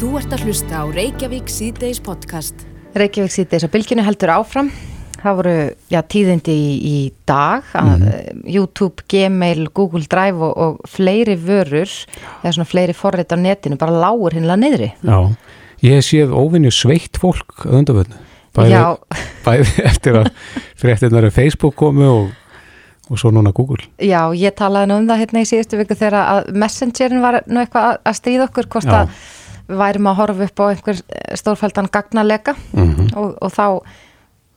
Þú ert að hlusta á Reykjavík síðdeis podcast. Reykjavík síðdeis að bylginu heldur áfram. Það voru já, tíðindi í, í dag að mm. YouTube, Gmail, Google Drive og, og fleiri vörur eða svona fleiri forrið á netinu bara lágur hinnlega neyðri. Já, ég hef séð óvinni sveitt fólk að undarvöðnu. Bæði, bæði eftir að fréttinnar er Facebook komu og, og svo núna Google. Já, ég talaði nú um það hérna í síðustu viku þegar að Messengerin var nú eitthvað að stríða okkur hvort já. að við værim að horfa upp á einhver stórfældan gagnalega mm -hmm. og, og þá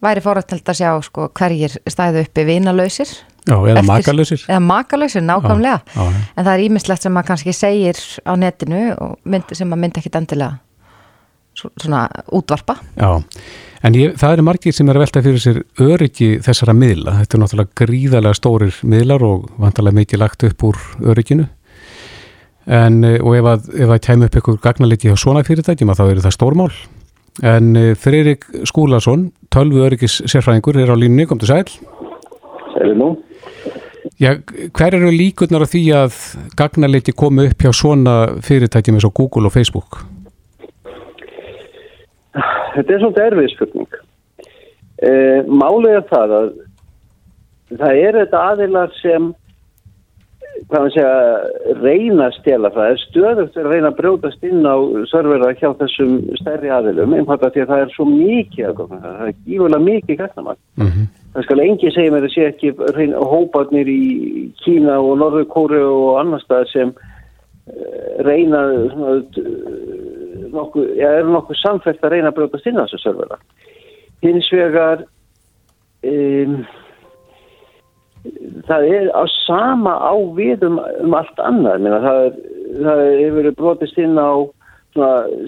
væri fórhættald að sjá sko, hverjir stæðu uppi vinalausir. Já, eða makalausir. Eða makalausir, nákvæmlega. Já, já, En það er ímislegt sem maður kannski segir á netinu og mynd, sem maður myndi ekkit endilega svona útvarpa. Já, en ég, það eru margir sem er að velta fyrir sér öryggi þessara miðla. Þetta er náttúrulega gríðarlega stórir miðlar og vantarlega mikið lagt upp úr örygginu en, og ef að, ef að kemur upp einhver gagnaliti á svona fyrirtækjum þá eru það stórmál En eh, Freyrik Skúlason, tölvu öryggis sérfræðingur, er á línunni, kom til sæl. Sæli nú. Já, hver eru líkurnar á því að gagnarleiti komu upp hjá svona fyrirtækjum eins og Google og Facebook? Þetta er svolítið erfið spurning. E, málið er það að það er þetta aðilar sem hvað maður segja, reyna að stela það. Er stöðugt að reyna að brjótast inn á servera hjá þessum stærri aðilum, einfalda því að það er svo mikið það er ívulega mikið gætnamann mm -hmm. það skal engi segja mér að sé ekki reyna, hópaðnir í Kína og Norður Kóru og annar stað sem uh, reyna svona, nokkuð, já, er nokkuð samfælt að reyna að brjótast inn á þessu servera hins vegar um það er á sama á við um, um allt annað. Menna, það, er, það hefur verið brotist inn á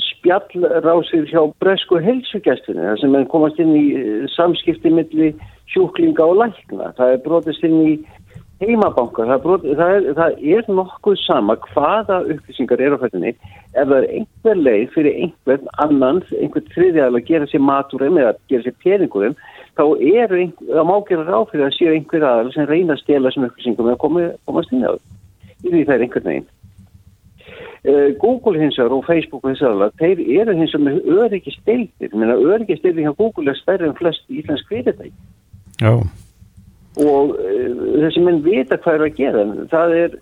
spjallrásir hjá bresku helsugæstunni þar sem er komast inn í samskipti millir sjúklinga og lækna. Það er brotist inn í heimabanka það, það, er, það er nokkuð sama hvaða upplýsingar er á fættinni ef það er einhver leið fyrir einhvern annan, einhvern þriðjæðal að gera sér maturum eða gera sér peningurum þá er það má gera ráð fyrir að séu einhver aðal sem reyna að stela sem upplýsingum eða komi, komast inn á það. Í því það er einhvern veginn. Uh, Google hins vegar og Facebook hins vegar, þeir eru hins vegar með öryggi steildir. Mér meina öryggi steildir hjá Google er stærri en flest íslensk fyrirtæki. Já. Og uh, þessi menn vita hvað er að gera. Það er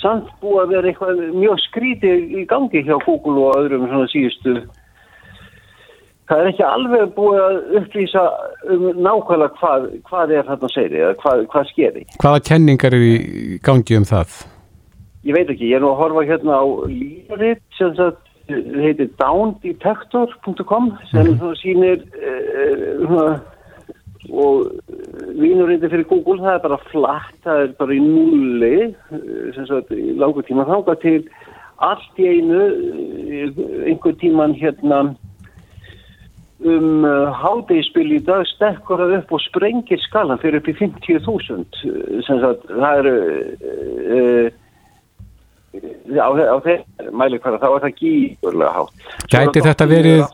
samt búið að vera eitthvað mjög skrítið í gangi hjá Google og öðrum svona síðustu Það er ekki alveg búið að upplýsa um nákvæmlega hvað, hvað er þarna segri eða hvað, hvað skeri. Hvaða kenningar er í gangi um það? Ég veit ekki, ég er nú að horfa hérna á lífrið sem það heitir downdetector.com sem mm. sýnir uh, og vínurindi fyrir Google það er bara flatt, það er bara í núli eh, sem sagt í langu tíma þáka til allt í einu einhver tíman hérna um uh, hádegispil í dag stekkur það upp og sprengir skalan fyrir upp í 50.000 sem sagt það eru uh, uh, á, á þeir mæli hverja þá er það gíurlega hátt. Gæti þetta verið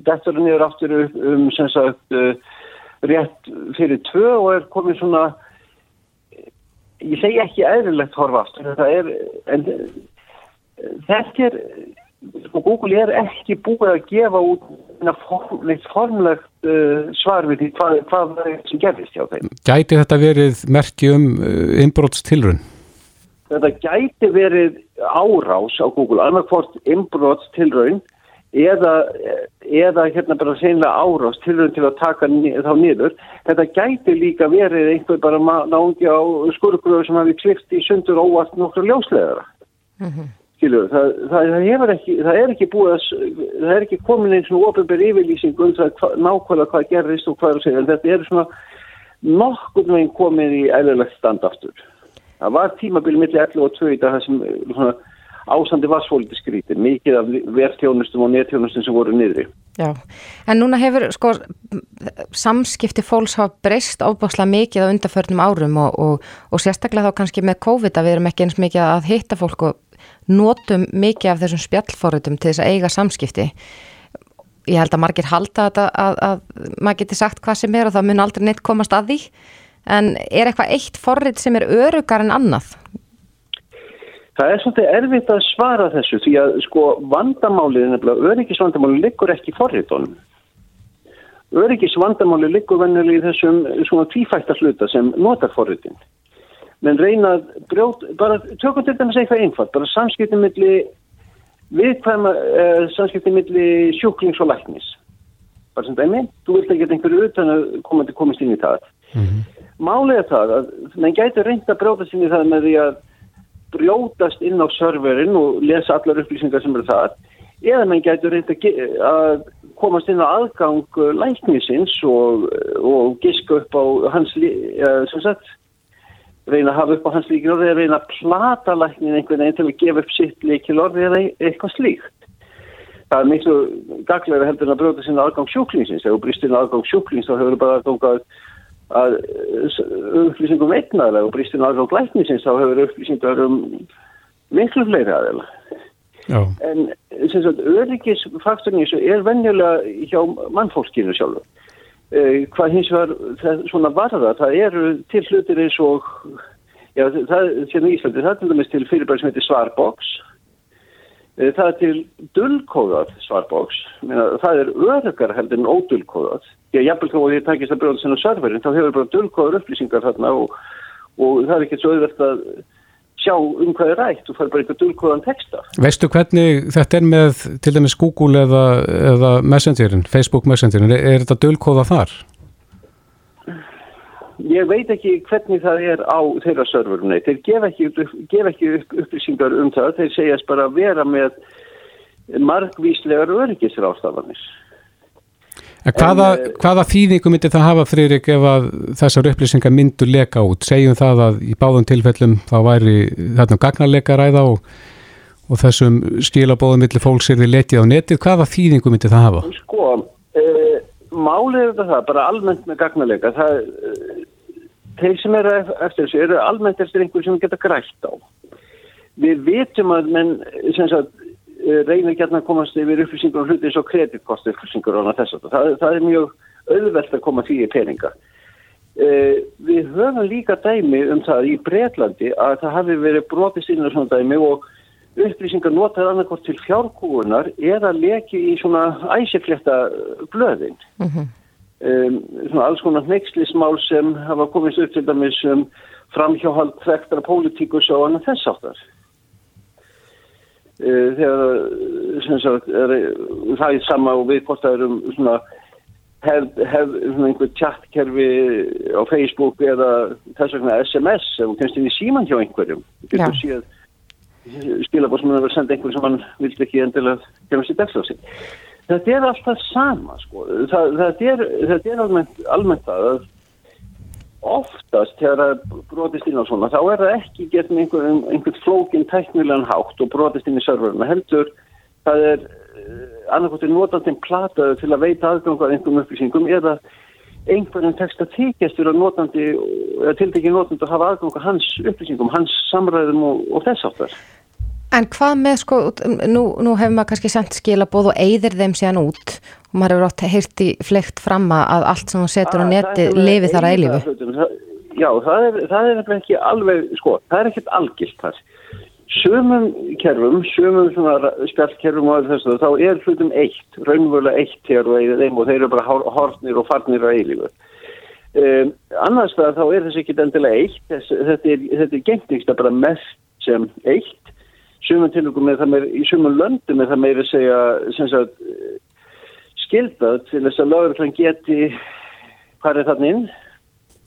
Þetta er niður aftur um sem sagt uh, rétt fyrir tvö og er komið svona ég segi ekki eðrilegt horfa aftur þetta er en, þetta er sko Google er ekki búið að gefa út neitt formlegt uh, svar við því hvað, hvað það er sem gerðist hjá þeim. Gæti þetta verið merki um uh, innbrótstilrun? Þetta gæti verið árás á Google, annarkvort innbrótstilrun eða, eða hérna bara senlega árás tilrun til að taka þá niður. Þetta gæti líka verið einhver bara náðungi á skurgröðu sem hafi klift í sundur óvart nokkru ljósleðara. Mhm. Mm skilur, það, það, það, ekki, það er ekki búið að, það er ekki komin einn svona ofinbæri yfirlýsing um það hva, nákvæmlega hvað gerðist og hvað er að segja, en þetta er svona nokkur meginn komin í eðlilegt standaftur. Það var tímabili millir 11 og 2 í dag það sem svona, ásandi var svolítið skrítið, mikið af verðtjónustum og netjónustum sem voru niðri. Já, en núna hefur sko samskipti fólks hafa breyst ábúrslega mikið á undarförnum árum og, og, og sérstaklega þá kannski með COVID að við erum ekki eins mikið að hitta fólk og notum mikið af þessum spjallforritum til þess að eiga samskipti ég held að margir halda að, að, að maður geti sagt hvað sem er og það mun aldrei neitt komast að því en er eitthvað eitt forrit sem er örugar en annað? Það er svolítið erfitt að svara þessu því að sko vandamálið, nefnilega öryggisvandamálið liggur ekki forriðunum. Öryggisvandamálið liggur vennilega í þessum svona tvífætta hluta sem notar forriðin. Men reyna að brjóta, bara tökum til dæmis eitthvað einfalt, bara samskiptið milli viðkvæma, eh, samskiptið milli sjúklings og læknis. Bara sem dæmi, þú vilt ekki einhverju utan að koma til komast inn í það. Mm -hmm. Er það að mann gæti reynda að brjóta sinni það með því að brjótast inn á serverinn og lesa allar upplýsingar sem eru það eða mann getur reynda að komast inn á aðgang læknisins og, og giska upp á hans sem sagt reyna að hafa upp á hans líkilorði eða reyna að plata læknin einhvern veginn til að gefa upp sitt líkilorði eða eitthvað slíkt það er miklu daglega heldur að brjóta sinna aðgang sjúklingsins ef þú brýst inn aðgang sjúklings þá hefur þú bara aðgang að að upplýsingum eignaðlega og brístinu aðgang læknisins þá hefur upplýsingar um miklu fleiri aðeila. Já. En sem sagt, öryggisfaktorinn er venjulega hjá mannfólkinu sjálfur. Eh, hvað hins vegar svona varða, það eru til hlutir eins og, já það sem í Íslandi, það er til dæmis til fyrirbæri sem heitir Svarbox Eh, það er til dullkóðað svarbóks, það er öðrugar heldur en ódullkóðað. Ég jafnvel þá að ég takist að brjóða þennan serverinn, þá hefur bara dullkóðar upplýsingar þarna og, og það er ekkert svo auðvert að sjá um hvað er rætt og fara bara eitthvað dullkóðan texta. Veistu hvernig þetta er með til dæmis Google eða, eða Messengerin, Facebook Messengerin, er, er þetta dullkóða þar? Ég veit ekki hvernig það er á þeirra serverunni. Þeir gef ekki, gef ekki upp, upplýsingar um það. Þeir segjast bara að vera með margvíslegar öryggisrástafanir. Hvaða, en, eh, hvaða þýðingu myndi það hafa Friðrik ef að þessar upplýsingar myndu leka út? Segjum það að í báðum tilfellum þá væri þarna gagnarleika ræða og, og þessum skilabóðum millir fólks er því letið á netið. Hvaða þýðingu myndi það hafa? Sko, e, málið er þetta það, bara almennt með gagnarleika. Það, e, þeir sem eru eftir þessu eru almennt eftir einhver sem geta grætt á. Við vitum að menn sagt, eh, reynir gætna að komast yfir upplýsingur og hluti eins og kreditkostu upplýsingur og þess að það, það er mjög auðvelt að koma því í peninga. Uh, við höfum líka dæmi um það í Breitlandi að það hafi verið brotist inn á svona dæmi og upplýsingar notaði annarkort til fjárkúunar eða leki í svona æsifletta blöðin. Mm -hmm um, svona alls konar neykslismál sem hafa komist upp til dæmis um framhjáhald þekktara pólitíkus og annað þess áttar. Uh, þegar sagt, er, það er sama og við hvort það eru um svona hef, hef svona einhver chatkerfi á Facebook eða þess vegna SMS ef þú kemst inn í síman hjá einhverjum. Getur síðan verður að senda einhverjum sem hann vildi ekki endilega kemast í dagslöfsi þetta er alltaf sama sko. það, það er, er almennt, almennt að oftast þegar það brotist inn á svona þá er það ekki gett með einhvern einhver flókin tæknilegan hátt og brotist inn í serveruna heldur það er eh, annarkottir notandinn plataðu til að veita aðgangar einhverjum upplýsingum eða einhverjum tekst að tíkjast fyrir að notandi eða tildekki notandi að hafa aðgangar hans upplýsingum, hans samræðum og, og þess áttar En hvað með sko, nú, nú hefur maður kannski sendt skilabóð og eigðir þeim síðan út og maður hefur átt heyrti flegt framma að allt sem þú setur á neti lifi þar að eilifu. Já, það er, það er ekki alveg, sko, það er ekkert algilt þar. Sumum kerfum, sumum svona spjallkerfum og þessu, þá er hlutum eitt, raunverulega eitt hér og eigðir þeim og þeir eru bara hortnir og farnir á eilifu. Um, annars það, þá er þessi ekki endilega eitt, Þess, þetta er, er gengtingsta bara mest sem eitt sumum tilvægum með það meir, í sumum löndum með það meiri segja sagt, skildað til þess að lögurklann geti hvað er þannig inn.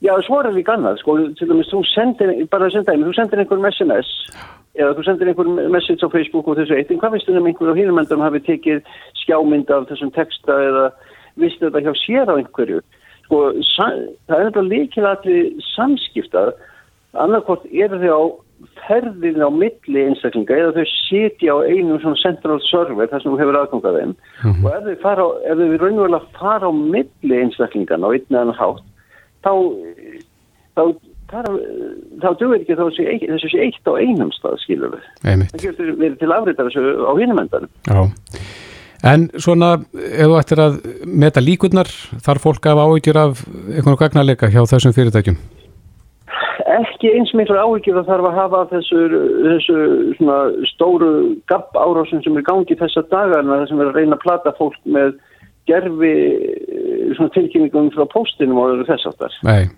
Já, svo er það líka annað sko, til dæmis, þú sendir, bara að senda þú sendir einhverjum SMS eða þú sendir einhverjum message á Facebook og þessu eitt en hvað vistu um einhverju á hínumendum hafi tekið skjámynd af þessum texta eða vistu þetta hjá sér á einhverju? Sko, það er náttúrulega líkilega samskiptað annarkort er þau á ferðin á milli einstaklinga eða þau sitja á einum svona central server þar sem þú hefur aðgangað þeim. Mm -hmm. og ef þau, fara, ef þau raunverulega fara á milli einstaklingan á einn eða annan hátt þá þá, þá duður ekki þessu sé eitt á einum stað skilur við. Það getur verið til afriðar þessu á hinumendanum Já. En svona, ef þú ættir að meta líkurnar, þarf fólk að áhugjur af einhvern gagnarleika hjá þessum fyrirtækjum? Ekki eins miklu áhyggjur að þarf að hafa þessu, þessu stóru gabb árásum sem er gangið þessa dagana þar sem er að reyna að plata fólk með gerfi tilkynningum frá postinum og þess aftar. Nei.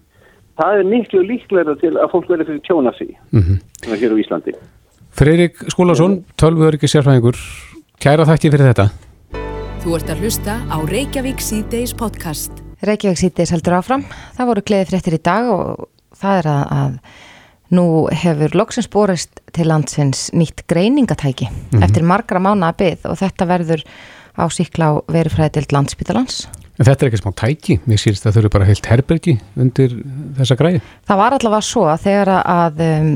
Það er miklu líklega til að fólk verður fyrir tjóna því mm -hmm. hér á Íslandi. Freyrik Skúlason, tölvöður ekki sérfæðingur, kæra þakki fyrir þetta. Þú ert að hlusta á Reykjavík C-Days podcast. Reykjavík C-Days heldur áfram. Það voru gleðið fréttir í dag og það er að, að nú hefur loksins borist til landsins nýtt greiningatæki mm -hmm. eftir margra mánu að byggð og þetta verður á síkla á verifræðild landsbytalans. En þetta er ekki smá tæki, mér sýrst að þau eru bara heilt herbergi undir þessa græði. Það var allavega svo að þegar að um,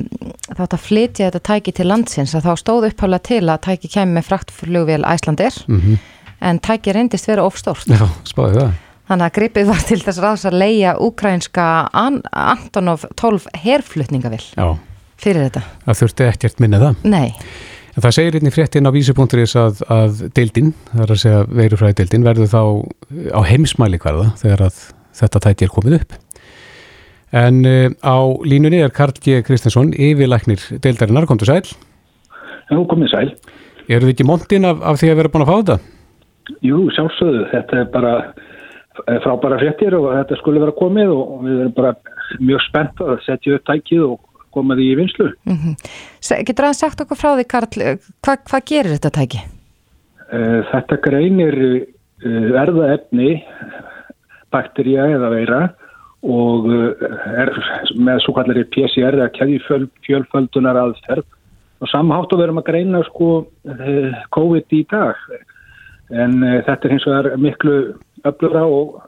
þátt að flytja þetta tæki til landsins að þá stóð uppháðlega til að tæki kemur með fraktflugvél Æslandir mm -hmm. en tæki reyndist vera ofstórt. Já, spáði það. Þannig að gripið var til þess ráðs að leia ukrainska An Antonov 12 herflutningavill fyrir þetta. Það þurfti ekkert minnið það. Nei. En það segir inn í fréttin á vísupunkturis að, að deildin, það er að segja veirufræði deildin, verður þá á heimsmæli hverða þegar að þetta tæti er komið upp. En uh, á línunni er Karl G. Kristinsson, yfirlæknir deildarinnar, kom til sæl. Já, komið sæl. Eru þið ekki montinn af, af því að vera búin að fá þetta? Jú, sjálfsögðu. Þetta er bara frábæra fréttir og þetta skulle vera komið og við erum bara mjög spennt að setja upp tækið og koma því í vinslu. Mm -hmm. Getur það sagt okkur frá því Karl, Hva, hvað gerir þetta tæki? Uh, þetta greinir erðaefni, bakterja eða veira og er með svo kallari PCR eða kæði fjölföldunar aðferð og samhátt og verum að greina sko COVID í dag en þetta er hins vegar miklu öflugra og,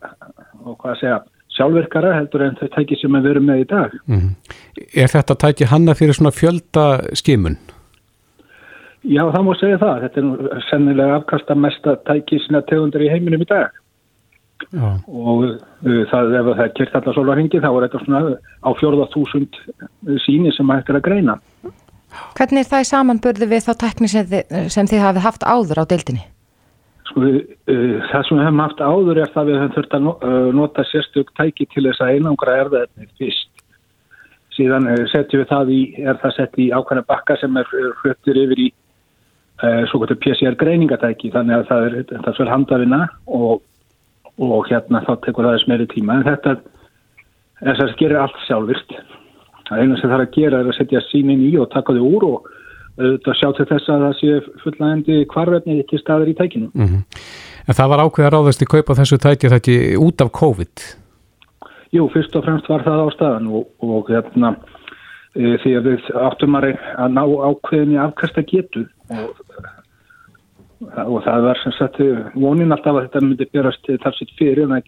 og hvað að segja sjálfverkara heldur en þau tæki sem við verum með í dag. Mm. Er þetta tæki hanna fyrir svona fjölda skimun? Já, það múið segja það. Þetta er sennilega afkasta mesta tæki sinna tegundur í heiminum í dag. Já. Og uh, það, ef það er kert allar sólarhengi þá er þetta svona á fjörða þúsund síni sem hægt er að greina. Hvernig er það í samanbörðu við þá tækni sem þið, sem þið hafið haft áður á deildinni? Sko uh, það sem við hefum haft áður er það við höfum þurft að uh, nota sérstök tæki til þess að einangra erðaðni fyrst. Síðan uh, setjum við það í, er það sett í ákvæmlega bakka sem er hluttir yfir í svo kvöldur PCR greiningatæki þannig að það er, það er svolítið handafina og, og hérna þá tekur það þess meiri tíma en þetta þess að gerir allt sjálfvirt. Það eina sem það er að gera er að setja sínin í og taka þau úr og auðvitað sjá til þess að það sé fullnægandi hvarverðni til staður í tækinu. Mm -hmm. En það var ákveð að ráðast í kaupa þessu tæki þetta ekki út af COVID? Jú, fyrst og fremst var það á staðan og, og hérna e, því að við áttum að, að ná ákveðin í afkasta getu og, og það var sem sagt vonin alltaf að þetta myndi berast talsitt fyrir en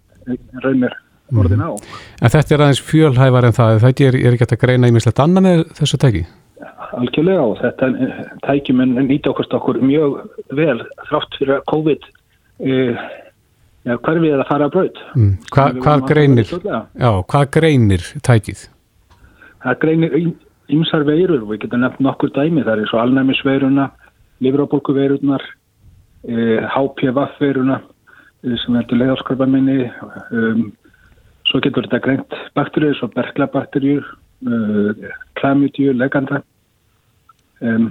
raunir orðin á. Mm. En þetta er aðeins fjölhævar en það, það er, er ekki að greina í mislegt annað með þessu tæki? Algjörlega og þetta tækjum en nýta okkar okkur mjög vel þrátt fyrir að COVID uh, ja, hverfið að fara að braut. Mm. Hva, hvað, greinir, já, hvað greinir tækið? Það greinir ymsar veirur við getum nefnt nokkur dæmi. Það er svo alnæmisveiruna, livrabólkuveirurnar uh, eh, HPV-veiruna uh, sem heldur leiðarskorpa minni um, svo getur þetta greint bakterjur svo berglabakterjur klamidju, leganda um,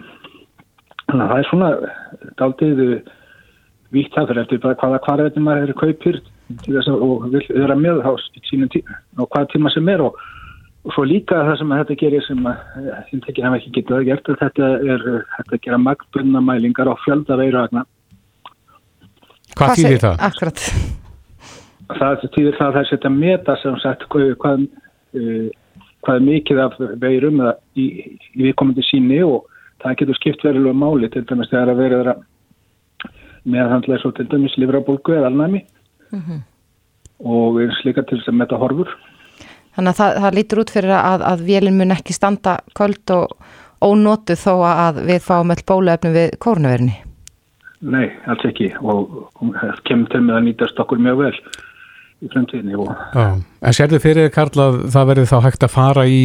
þannig að það er svona daldið vítt það fyrir eftir bara hvaða hvarðið maður eru kaupir og vil vera með á sínum tíma og hvaða tíma sem er og, og svo líka það sem þetta gerir sem þinn tekið hafa ekki getið að gera þetta er þetta að gera magnbunna mælingar á fjöldaveiragna Hvað þýðir það? Akkurat Það þýðir það að það setja meta sem sagt hvað, hvað, hvað er mikið af veirum í, í viðkomandi síni og það getur skipt verulega máli til dæmis þegar að verið að meðhandla svo til dæmis livrabólgu eða alnæmi mm -hmm. og eins líka til þess að metta horfur. Þannig að það, það lítur út fyrir að, að vélinn mun ekki standa kvöld og ónótu þó að við fáum all bóluefni við kórnaverinni? Nei, alls ekki og það kemur til með að nýtast okkur mjög vel í fremtíðinni. En sérðu fyrir Karl að það verður þá hægt að fara í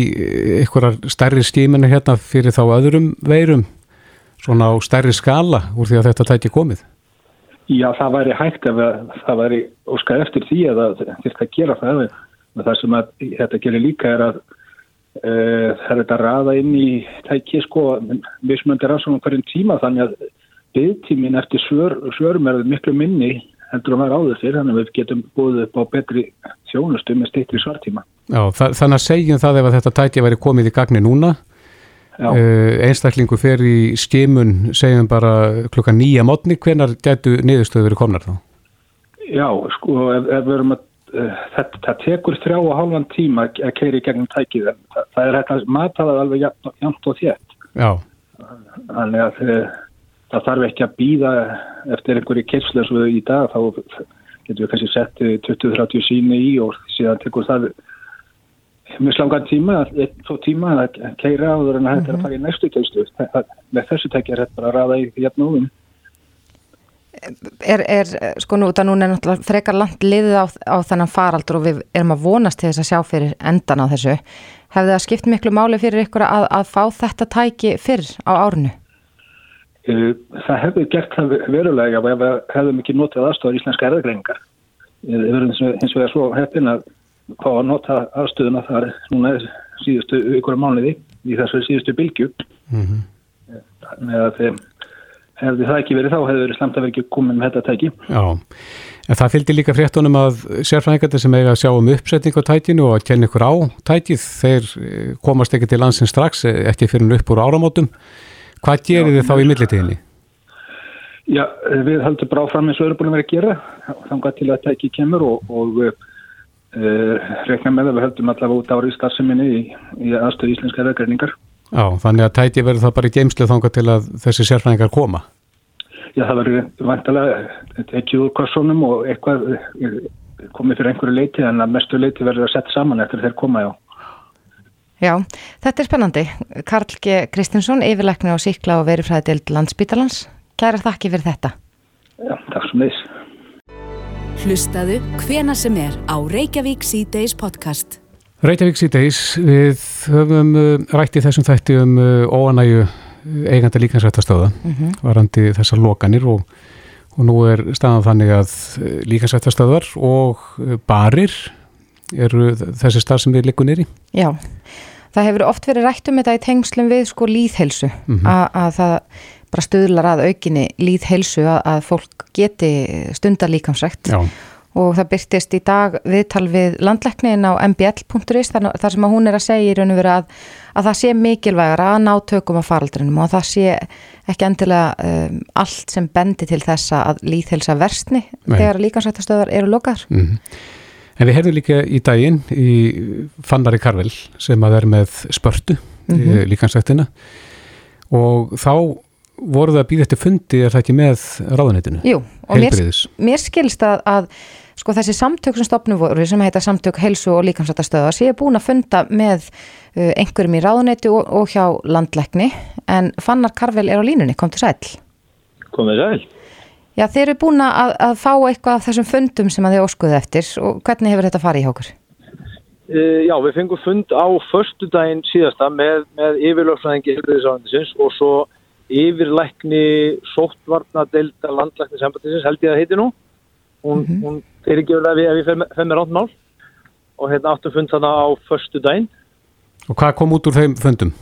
einhverjar stærri skíminni hérna fyrir þá öðrum veirum svona á stærri skala úr því að þetta tæti komið? Já, það væri hægt ef það væri óskar eftir því að það þurft að gera það. Það sem að þetta gerir líka er að uh, það er þetta að raða inn í tæki sko, mismöndir rannsóknum hverjum tíma þannig að byggtímin eftir svör, svörum er miklu minni heldur að vera áður fyrir þannig að við getum búið upp á betri þjónustu með steytri svartíma. Já, þa þannig að segjum það ef að þetta tæki væri komið í gagni núna uh, einstaklingu fer í skimun segjum bara klukka nýja mótni, hvenar getur niðurstöðu verið komnar þá? Já, sko, ef, ef við erum að uh, það, það tekur þrjá og hálfan tíma að keira í gegnum tækið það, það er hægt að mata það alveg jæmt og þétt. Já. Þannig að uh, það þarf ekki að býða eftir einhverju kerslu eins og við í dag þá getum við kannski sett 20-30 síni í og síðan tekur það mjög slangan tíma, þó tíma að keira áður en að þetta er að fara í næstu kerslu. Með þessu tekja er þetta bara að raða í jæfn og um er, er sko nú, það núna er náttúrulega frekar langt liðið á, á þennan faraldur og við erum að vonast til þess að sjá fyrir endan á þessu. Hefði það skipt miklu máli fyrir ykkur að, að fá þetta tæki fyrr á árinu? Það hefði gert það verulega ef við hefðum ekki notið aðstofar íslenska erðagreiningar. Við verðum hins vegar svo heppin að fá að nota aðstöðuna þar núna síðustu ykkur mánuði í þessu síðustu bylgju. Mm -hmm. Þannig að þeim hefði það ekki verið þá, hefði verið slemt að vera ekki komið með þetta tæki. Já, en það fylgdi líka fréttunum að sérfræðingarnir sem eiga að sjá um uppsetning á tækinu og að kenna ykkur á tækið, þeir eh, komast ekki til landsins strax, eh, ekki fyrir upp úr áramótum. Hvað gerir þið þá í millitíðinni? Já, við haldum bara áfram eins og erum búin að vera að gera, þannig til að tæki kemur og, og uh, rekna með að við höldum allavega út árið starfseminni í, í aðstöðu íslenska veðgreiningar. Já, þannig að tæti verður það bara í geimslu þánga til að þessi sérfræðingar koma? Já, það verður vantilega ekki úr kossunum og eitthvað eh, komið fyrir einhverju leiti en að mestu leiti verður að setja saman eftir þeir koma, já. Já, þetta er spennandi. Karl G. Kristinsson, yfirleikni á síkla og verifræðild landsbítalans. Kæra þakki fyrir þetta. Já, takk sem þess. Hlustaðu hvena sem er á Reykjavík C-Days podcast. Reykjavík síðdeis, við höfum uh, rætti þessum þætti um óanægu eiganda líkansrættastöða mm -hmm. varandi þessar lokanir og, og nú er staðan þannig að uh, líkansrættastöðar og barir eru þessi starf sem við likum nýri. Já, það hefur oft verið rætt um þetta í tengslum við sko líðhelsu mm -hmm. að það bara stöðlar að aukinni líðhelsu að, að fólk geti stundar líkansrætt Já og það byrtist í dag viðtal við landleiknin á mbl.is þar, þar sem hún er að segja í raun og veru að, að það sé mikilvægur að ná tökum á faraldrinum og það sé ekki endilega um, allt sem bendi til þessa að líðhelsa versni Nei. þegar líkansættastöðar eru lokaðar. Mm -hmm. En við herðum líka í daginn í Fannari Karvel sem að er með spörtu mm -hmm. líkansættina og þá voru það að býða eftir fundi er það ekki með ráðanitinu? Jú, og mér, mér skilst að, að sko þessi samtök sem stopnum voru sem heita samtök helsu og líkamsættastöða sé búin að funda með uh, einhverjum í ráðunetti og, og hjá landleikni en Fannar Karvel er á línunni, kom til sæl Kom til sæl Já, þeir eru búin að, að fá eitthvað af þessum fundum sem að þið óskuðu eftir og hvernig hefur þetta farið í hókur? Uh, já, við fengum fund á förstu daginn síðasta með, með yfirlöfsvæðingi og svo yfirleikni sóttvarnadelda landleikni sambandinsins held ég að heiti nú hún, mm -hmm. hún er ekki verið að við fer með rántmál og hérna áttum fund þarna á förstu daginn Og hvað kom út úr þeim fundum?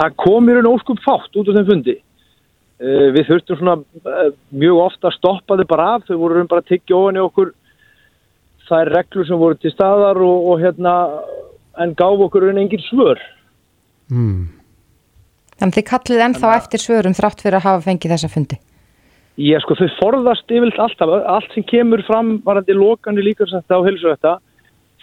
Það kom í raun óskup fátt út úr þeim fundi við þurftum svona uh, mjög ofta að stoppa þau bara af. Þau voru raun bara að tiggja ofan í okkur það er reglur sem voru til staðar og, og hérna en gáf okkur raun engin svör. Mm. Þannig þið kallið ennþá eftir svörum þrátt fyrir að hafa fengið þessa fundi? Ég sko þau forðast yfirleitt alltaf, allt sem kemur fram varandi lokanu líkarsætta á heilsurætta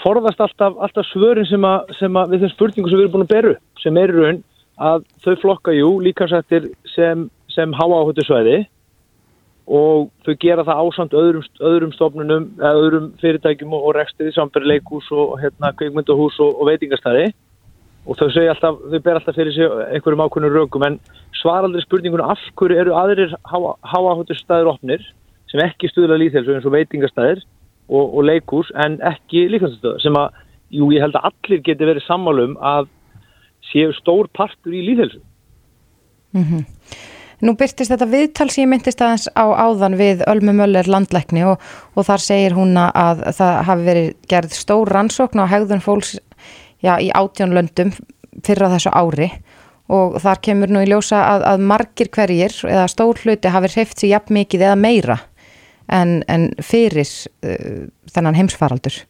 forðast alltaf, alltaf svörin sem, a, sem a, við þeim spurningu sem við erum búin að beru sem er raun að þau flokka jú líkarsættir sem, sem háa á höttu svæði og þau gera það ásamt öðrum, öðrum stofnunum, öðrum fyrirtækjum og, rekstiði samfæri leikús og hérna kveikmyndahús og, og veitingastæði og þau segja alltaf, þau ber alltaf fyrir sig einhverjum ákveðnum röngum en svar aldrei spurningunum af hverju eru aðrir háahóttur staðir opnir sem ekki stuðla líðhelsu eins og veitingastæðir og, og leikús en ekki líkansastöðar sem að, jú ég held að allir geti verið sammálum að séu stór partur í líðhelsu. Mm -hmm. Nú byrtist þetta viðtal sem ég myndist aðeins á áðan við Ölmu Möller landlækni og, og þar segir hún að það hafi verið gerð stór rannsókn á hegðun fólks já, í átjónlöndum fyrir á þessu ári og þar kemur nú í ljósa að, að margir hverjir eða stór hluti hafi hreift sér jafn mikið eða meira en, en fyrir uh, þennan heimsfaraldur.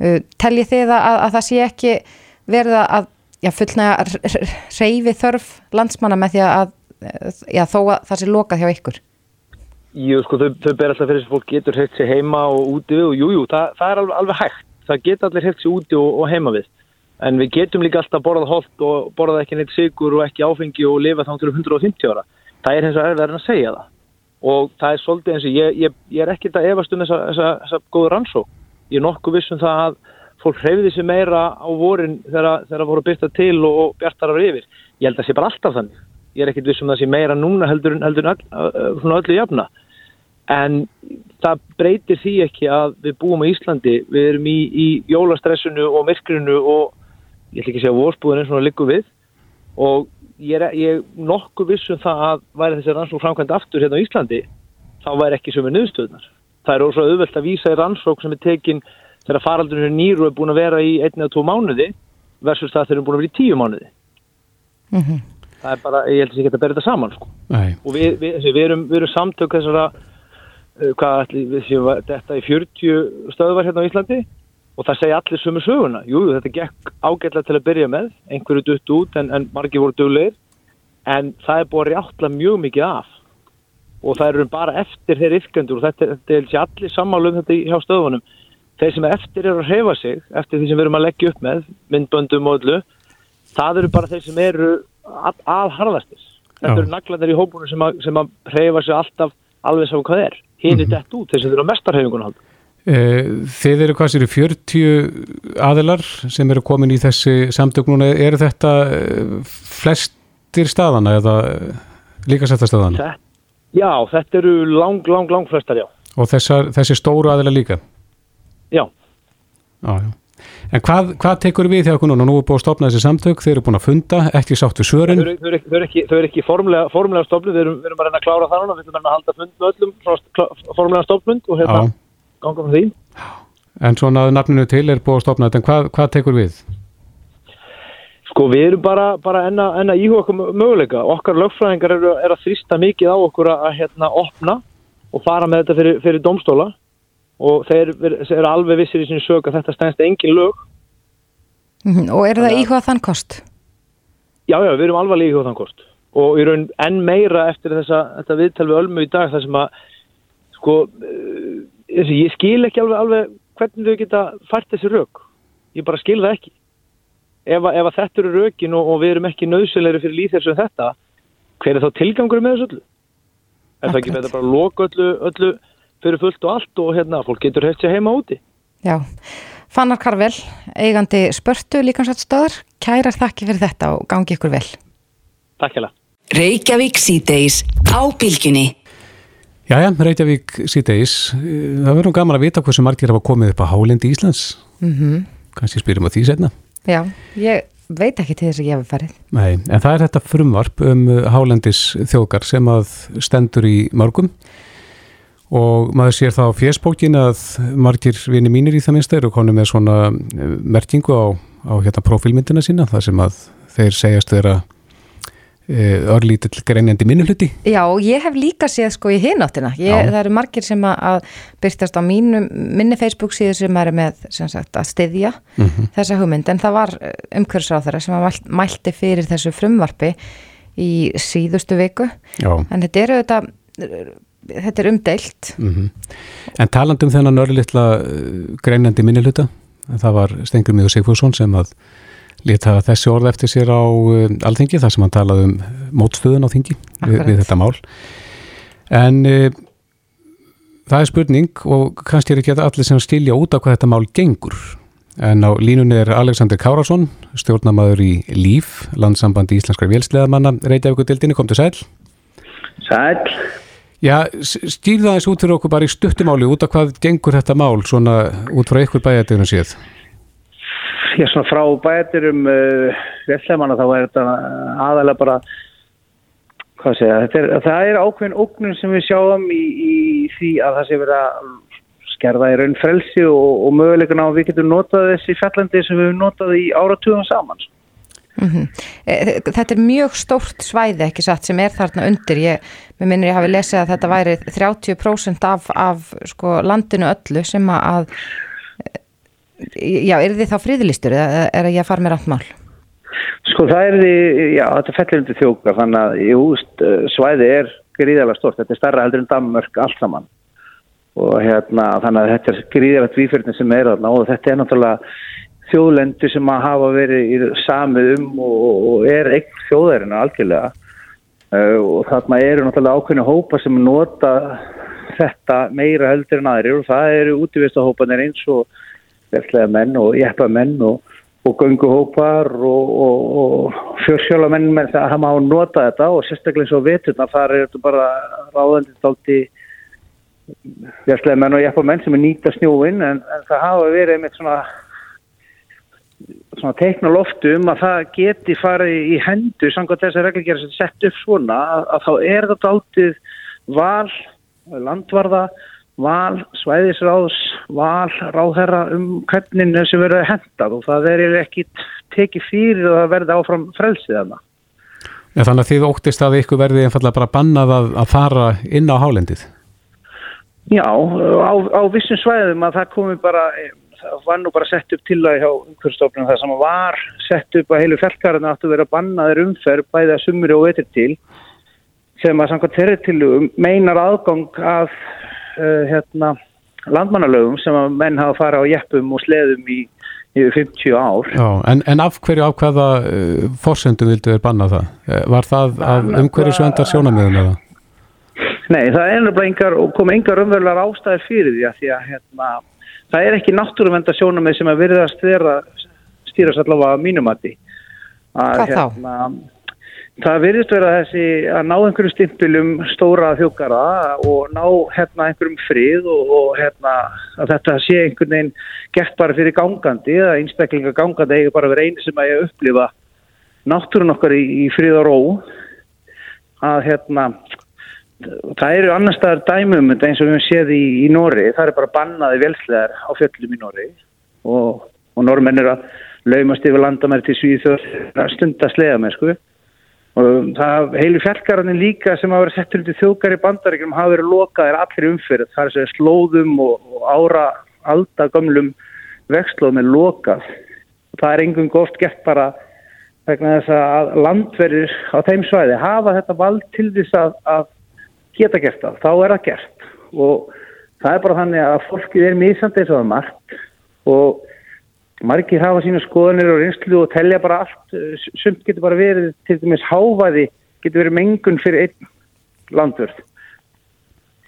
Uh, Teljið þið að, að það sé ekki verið að já, fullnæga reyfi þörf landsmanna með því að já, þó að það sé lokað hjá ykkur? Jú, sko, þau, þau ber alltaf fyrir að fólk getur hreift sér heima og úti við og jújú, jú, það, það er alveg, hægt. Það getur allir hreift sér úti og, og heima við en við getum líka alltaf borðað holt og borðað ekki neitt sigur og ekki áfengi og lifa þá til 150 ára. Það er eins og erfiðar en að segja það. Og það er svolítið eins og ég, ég, ég er ekkert að efast um þessa, góða rannsók. Ég er nokkuð vissum það að fólk hreyfiði sér meira á vorin þegar það voru byrtað til og, og bjartar af yfir. Ég held að það sé bara alltaf þannig. Ég er ekkert vissum það sé meira núna heldur en öllu jafna. En það breytir því ekki að við búum á Íslandi, við erum í, í jólastressunu og myrkrinu og ég ætla ekki að segja vorspúðin eins og líku við og ég er, ég er nokkuð vissum það að væri þessi rannsók framkvæmt aftur hérna á Íslandi þá væri ekki sem er nöðstöðnar það er ósað auðvelt að vísa í rannsók sem er tekin þegar faraldurinn nýru er búin að vera í einn eða tvo mánuði versus það þeir eru búin að vera í tíu mánuði mm -hmm. Það er bara, ég held að ég geta að berja þetta saman sko. og við, við, við, erum, við erum samtök þessara uh, hvað ætli, við séum þetta í 40 stöðvar hérna á Íslandi og það segja allir sömu söguna. Jú, þetta gekk ágætlega til að byrja með, einhverju dutt út en, en margir voru döglegir, en það er búin að rjáttla mjög mikið af og það eru bara eftir þeir yfkendur og þetta, þetta er allir sammálum þetta hjá stöðunum. Þeir sem eftir eru að reyfa sig, eftir því sem við erum að leggja upp með, myndböndum og öllu, það eru bara þeir sem eru aðharðastis. Þetta eru naglandar í hópunum sem að, sem að reyfa sig alltaf alveg sá hvað er. Hinn er mm -hmm. dett út, þeir sem eru á mestarhefingunum haldum. Eh, þið eru hvað sér 40 aðilar sem eru komin í þessi samtöknuna, eru þetta eh, flestir staðana eða líka setja staðana? Já, þetta eru lang, lang, lang flestar, já. Og þessar, þessi stóru aðilar líka? Já. Já, já. En hvað, hvað tekur við þegar núna? Nú er búin að stopna þessi samtök, þeir eru búin að funda, ekki sáttu svörin? Þau eru, eru ekki, ekki formulega, formulega stopnið, við erum, við erum að reyna að klára það núna, við erum að halda fund með öllum formulega stopnund og hérna... Ganga frá því. En svona að nafninu til er búið að stopna þetta, en hvað, hvað tekur við? Sko við erum bara, bara enna, enna íhuga okkur möguleika. Okkar lögfræðingar eru er að þrista mikið á okkur að, að hérna opna og fara með þetta fyrir, fyrir domstóla og þeir eru alveg vissir í sinni sög að þetta stænst engin lög. Mm -hmm. Og er það íhugað þann kost? Já, já, við erum alveg íhugað þann kost og við erum enn meira eftir þessa, þetta viðtal við Ölmu í dag þar sem að sko ég skil ekki alveg, alveg hvernig þau geta fært þessi rauk ég bara skil það ekki ef, ef að þetta eru raukin og, og við erum ekki nöðsynleiri fyrir líþess en þetta hver er þá tilgangur með þessu öllu er það ekki bara að loka öllu, öllu fyrir fullt og allt og hérna fólk getur hefðið sér heima úti. Já, Fannar Karvel eigandi spörtu líkansvætstöður kærar þakki fyrir þetta og gangi ykkur vel. Takk hjá Reykjavík síðdeis á bylginni Jæja, Reykjavík síðdeis, það verður gaman að vita hversu margir hafa komið upp á Hálendi Íslands, mm -hmm. kannski spyrjum á því setna. Já, ég veit ekki til þess að ég hef farið. Nei, en það er þetta frumvarp um Hálendis þjókar sem að stendur í mörgum og maður sér það á fjersbókin að margir vini mínir í það minnst eru konið með svona merkingu á, á hérna profilmyndina sína, það sem að þeir segjast þeirra Eh, örlítill greinjandi minnuluti Já, ég hef líka séð sko í hináttina. Það eru margir sem að byrstast á mínu, minni Facebook síðu sem er með sem sagt, að styðja mm -hmm. þessa hugmynd, en það var eh, umhverfsáþara sem að mælti fyrir þessu frumvarfi í síðustu viku. Já. en þetta eru þetta þetta er umdeilt. Mm -hmm. En talandum þennan örlítla eh, greinjandi minnuluta það var Stengur Mjög Sigfússon sem að leta þessi orð eftir sér á uh, alþingi þar sem hann talaði um mótstöðun á þingi við, við þetta mál. En uh, það er spurning og kannski er ekki allir sem skilja út af hvað þetta mál gengur. En á línunni er Alexander Kárasson stjórnamaður í LÍF landsambandi íslenskar vélsleðamanna Reykjavík-dildinni, kom til sæl. Sæl Já, stýrða þess út fyrir okkur bara í stuttumáli út af hvað gengur þetta mál svona út frá ykkur bæjarteginu séð já, svona frá bæturum uh, vellemanna þá er þetta aðalega bara hvað segja, er, það er ákveðin ógnum sem við sjáum í, í því að það sé verið að skerða í raun frelsi og, og möguleikuna og við getum notað þessi fjallandi sem við hefum notað í áratugum saman. Mm -hmm. Þetta er mjög stórt svæði ekki satt sem er þarna undir ég, minnir ég hafi lesið að þetta væri 30% af, af sko, landinu öllu sem að já, er þið þá friðlistur eða er að ég að fara með rátt mál? Sko það er því, já, þetta fellir undir þjókar þannig að, jú, svæði er gríðarlega stort, þetta er starra heldur en Danmörk allt saman og hérna, þannig að þetta er gríðarlega tvífyrni sem er þarna og þetta er náttúrulega þjóðlendu sem að hafa verið samið um og, og er ekki þjóðærinu algjörlega. Uh, og þarna eru náttúrulega ákveðinu hópa sem nota þetta meira heldur en aðri og það eru útvistahópanir eins og verðslega menn og jeppamenn og, og gönguhópar og, og fjörsjálamenn með það að hafa nota þetta og sérstaklega eins og veturna þar er þetta bara ráðandi dalti verðslega menn og jeppamenn sem er nýta snjóin en, en það hafa verið svona svona teikna loftu um að það geti farið í hendu samkvæmt þess að reglugjara sem sett upp svona að, að þá er þetta aldrei val, landvarða val, svæðisráðs val, ráðherra um hvernig sem verður hendað og það er ekki tekið fyrir að verða áfram frelsið þarna. Ja, þannig að þið óttist að ykkur verði einfallega bara bannað að, að fara inn á hálendið? Já, á, á vissum svæðum að það komi bara það var nú bara sett upp til að hjá umhverfstofnum það sem var sett upp að heilu fellkarinn áttu að vera bannaður umferð bæði að sumri og veitir til sem að samkvæmt þeirri til meinar aðgang af uh, hérna, landmannalögum sem að menn hafa farið á jeppum og sleðum í yfir 50 ár. Já, en, en af hverju hvaða uh, fórsendum vildu þér banna það? Eh, var það af umhverju svendar sjónamöðum eða? Nei, það er og kom engar umverulegar ástæðir fyrir því að því að hérna, það er ekki náttúruvenda sjónamöð sem að virðast þeirra stýrast allavega mínumatti. Hvað þá? Hérna, Það virðist vera þessi að ná einhverjum stimpilum stóra þjókara og ná hérna einhverjum frið og, og hérna að þetta sé einhvern veginn gert bara fyrir gangandi eða einstaklinga gangandi eða bara verið eini sem að ég upplifa náttúrun okkar í, í frið og ró að hérna það eru annar staðar dæmum eins og við hefum séð í, í Nóri það er bara bannaði velslegar á fjöllum í Nóri og, og normenn er að laumast yfir landamæri til Svíþjóð stundast lega með sko. Og það heilu fjallgarðin líka sem hafa verið settur undir þjókar í bandaríkjum hafa verið lokaðir allir umfyrir það er sér slóðum og, og ára aldagömmlum vextlóð með lokað. Og það er engum góft gert bara vegna þess að landverðir á þeim svæði hafa þetta vald til þess að, að geta gert það, þá er það gert. Og það er bara þannig að fólkið er mísandi eins og það margt. Og margir hafa sína skoðanir og reynslu og telja bara allt, eh, sumt getur bara verið til dæmis hávaði, getur verið mengun fyrir einn landvörð.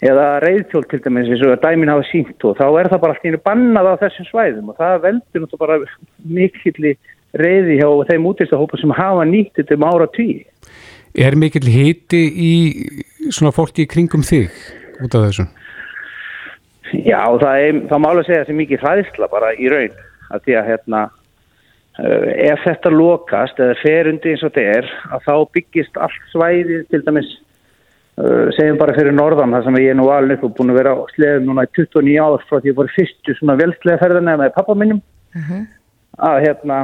Eða reyðtjól til dæmis eins og dæmin hafa sínt og þá er það bara allt einu bannað á þessum svæðum. Og það veldur náttúrulega bara mikilli reyði hjá þeim útistahópa sem hafa nýtt þetta um ára tíu. Er mikill hiti í svona fólki í kringum þig út af þessum? Já, það, er, það mála að segja þessi mikið hræðsla bara í raun að því að hérna uh, ef þetta lokast eða fer undir eins og þetta er að þá byggist allt svæði til dæmis uh, segjum bara fyrir norðan þar sem ég er nú alveg upp og búin að vera á sleðum núna í 29 ár frá því að ég voru fyrstu svona veldslega ferðarna með pappa minnum uh -huh. að hérna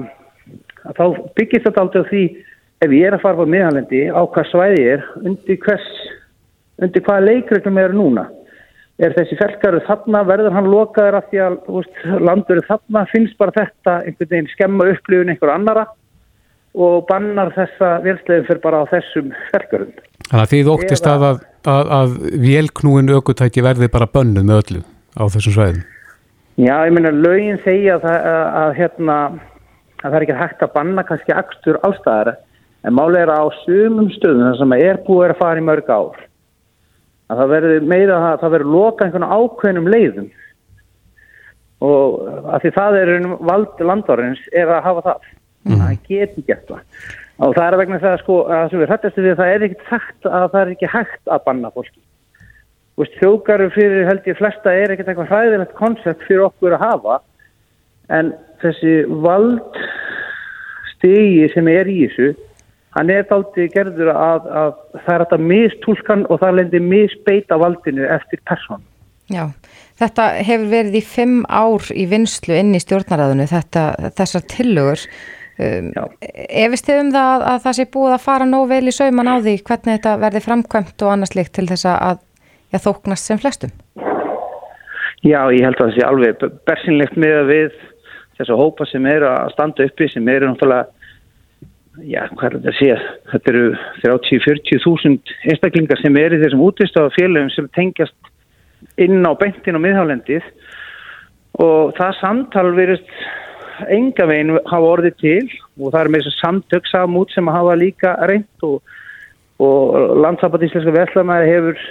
að þá byggist þetta alltaf því ef ég er að fara á miðanlendi á hvað svæði er undir hvers undir hvaða leikreglum er núna er þessi felkaru þarna, verður hann lokaður af því að veist, landur þarna, finnst bara þetta einhvern veginn skemma upplifun einhver annara og bannar þessa velslegin fyrir bara á þessum felkarum. Þannig að því þú óttist að, að, að, að vélknúin aukutæki verði bara bönnuð með öllu á þessum svæðum? Já, ég meina, lögin segja að hérna, það er ekki hægt að banna kannski axtur ástæðara, en málega er á sumum stöðum sem er búið að fara í mörg ár að það verður meira að það verður loka einhvern ákveðnum leiðum. Og að því það er vald landvarins er að hafa það. Mm. það getur gert það. Og það er vegna það sko að sem við hrættastu við það er ekkert sagt að það er ekki hægt að banna fólki. Þjókaru fyrir held ég flesta er ekkert eitthvað hræðilegt koncept fyrir okkur að hafa. En þessi vald stegi sem er í þessu hann er þátti gerður að, að það er þetta mistúlkan og það lendir misbeita valdinu eftir person. Já, þetta hefur verið í fimm ár í vinslu inn í stjórnaræðinu, þetta, þessar tillögur. Um, efist þið um það að það sé búið að fara nóg vel í sauman á því hvernig þetta verði framkvæmt og annars líkt til þess að já, þóknast sem flestum? Já, ég held að það sé alveg bersinlegt með að við þessu hópa sem eru að standa uppi sem eru náttúrulega já, hvað er þetta að sé? Þetta eru 30-40 þúsund einstaklingar sem eru þessum útvistaða félagum sem tengjast inn á bentin og miðhálendið. Og það samtal verist enga veginn hafa orðið til og það er með þessu samtöksamút sem hafa líka reynd og, og landsabat íslenska vellamæði hefur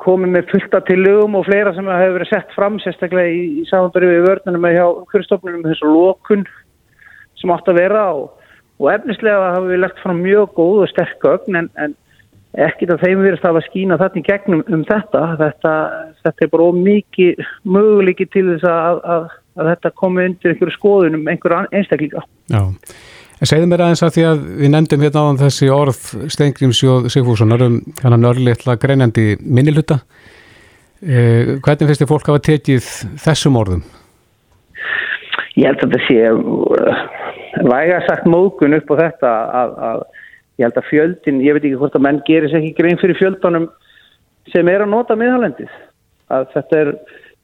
komið með fullta til lögum og fleira sem hefur verið sett fram sérstaklega í, í samanbyrju við vörnunum með hjá hverjastofnunum þessu lókun sem átt að vera og, og efnislega hafa við lagt fram mjög góð og sterk ögn en, en ekkit að þeim verist að hafa skína þetta í gegnum um þetta þetta, þetta er bara mikið möguleiki til þess að, að að þetta komi undir einhverju skoðunum einhverju einstaklinga. Já, segðu mér aðeins að því að við nefndum hérna á þessi orð Steingrímsjóð Sigfússonar um hann nörliðla greinandi minniluta. Eh, hvernig finnst þið fólk hafa tekið þessum orðum? Ég held að þetta sé uh, væga sagt mókun upp á þetta að, að ég held að fjöldin, ég veit ekki hvort að menn gerir sér ekki grein fyrir fjöldunum sem er að nota miðhalendið. Að þetta er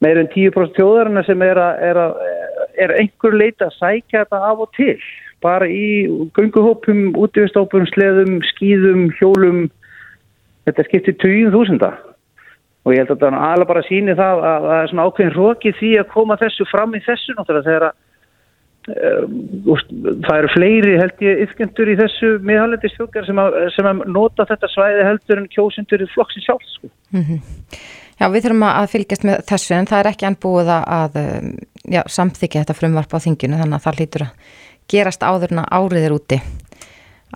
meir en 10% tjóðarinn sem er, að, er, að, er einhver leita að sækja þetta af og til. Bara í gunguhópum, útífistópum, sleðum, skýðum, hjólum. Þetta skiptir 20.000 og ég held að það alveg bara síni það að það er svona ákveðin rókið því að koma þessu fram í þessu náttúrulega þegar að það eru fleiri held ég yfkendur í þessu miðhaldistjókar sem, sem að nota þetta svæði heldur en kjósundur í flokksi sjálf sko. mm -hmm. Já, við þurfum að fylgjast með þessu en það er ekki enn búið að um, já, samþykja þetta frumvarp á þinginu þannig að það hlýtur að gerast áðurna áriðir úti.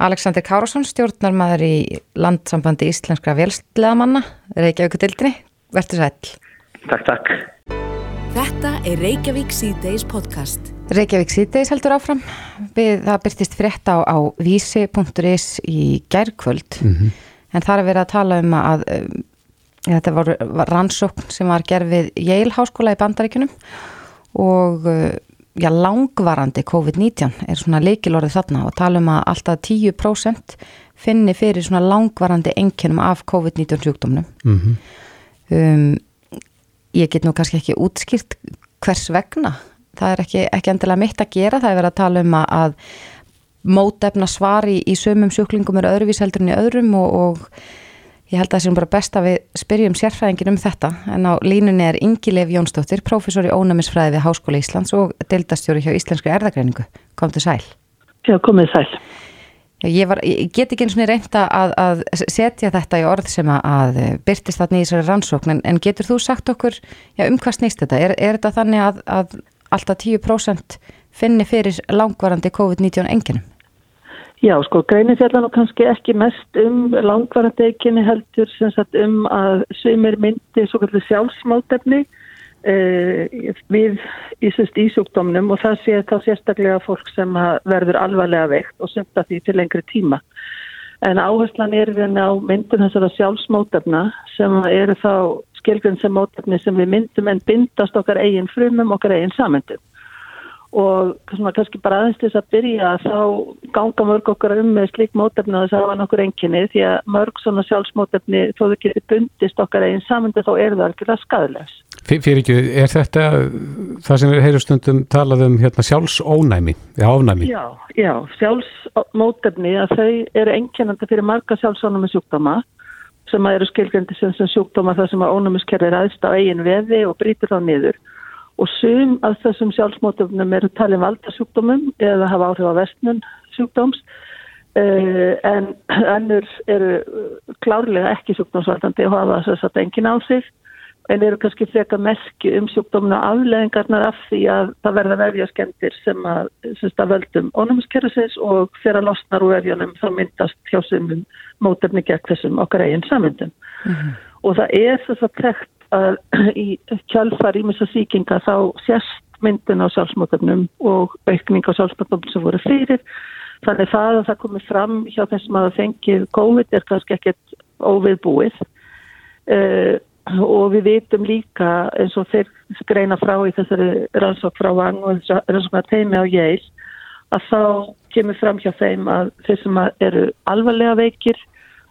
Alexander Kárasson, stjórnarmæður í landsambandi íslenskra vélsleðamanna, Reykjavík dildinni, verður sæl. Takk, takk. Þetta er Reykjavík C-Days podcast. Reykjavík C-Days heldur áfram. Við, það byrtist frétt á, á vísi.is í gærkvöld mm -hmm. en það er verið að tala um að um, Þetta var, var rannsókn sem var gerð við Yale háskóla í bandaríkunum og já, langvarandi COVID-19 er svona leikilorðið þarna og tala um að alltaf 10% finni fyrir svona langvarandi enginum af COVID-19 sjúkdómnum. Mm -hmm. um, ég get nú kannski ekki útskýrt hvers vegna. Það er ekki, ekki endilega mitt að gera, það er verið að tala um að, mótefna svar í, í sömum sjúklingum er öðruvíseldur en í öðrum og, og Ég held að það sé bara best að við spyrjum sérfræðingin um þetta en á línunni er Ingi Leif Jónsdóttir, profesor í ónæmisfræði við Háskóla Íslands og deildastjóri hjá Íslenskri erðagreiningu. Kom til sæl. Já, komið sæl. Ég, var, ég get ekki eins og reynda að, að setja þetta í orð sem að byrtist þarna í þessari rannsókn en, en getur þú sagt okkur já, um hvað snýst þetta? Er, er þetta þannig að, að alltaf 10% finni fyrir langvarandi COVID-19 enginum? Já, sko, greinin fjallan og kannski ekki mest um langvarandi eiginni heldur sem sagt um að svimir myndi svo kallið sjálfsmáltefni eh, við í sjúkdómnum og það sé þá sérstaklega fólk sem verður alvarlega veikt og semta því til lengri tíma. En áherslan er við á myndum þessara sjálfsmáltefna sem eru þá skilgrunn sem máltefni sem við myndum en bindast okkar eigin frumum, okkar eigin samendum og svona, kannski bara aðeins til þess að byrja þá ganga mörg okkar um með slík mótefni að þess að hafa nokkur enginni því að mörg svona sjálfsmótefni þó þau getur bundist okkar einn samandu þá er það algjörlega skadlegs. Fyrir ekki, er þetta það sem við heyrum stundum talað um hérna, sjálfsónæmi eða ánæmi? Já, já, sjálfsmótefni að þau eru enginandi fyrir marga sjálfsónæmi sjúkdóma sem að eru skilgjöndi sem, sem sjúkdóma þar sem að ónæmiskerfið ræðst á eigin veði og brýtur þá niður. Og sum af þessum sjálfsmótöfnum eru talið um valdarsjúkdómum eða hafa áhrif á vestnun sjúkdóms uh, en ennur eru klárlega ekki sjúkdómsvaldandi og hafa þess að engin á sig en eru kannski freka merki um sjúkdóminu afleðingarnar af því að það verða verjaskemdir sem að, að völdum ónumiskerfisins og að losnar úr verjanum þá myndast hjá sumum mótöfni gegn þessum okkar eigin samvindum mm -hmm. og það er þess að trekt að í kjálfar ímessa síkinga þá sérst myndin á sjálfsmótöfnum og aukning á sjálfsmótöfnum sem voru fyrir. Þannig það að það komið fram hjá þessum að það fengið COVID er kannski ekkert óviðbúið. Uh, og við vitum líka eins og þeir greina frá í þessari rannsók frá Vang og þessari rannsók að teimi á Yale að þá kemur fram hjá þeim að þeir sem eru alvarlega veikir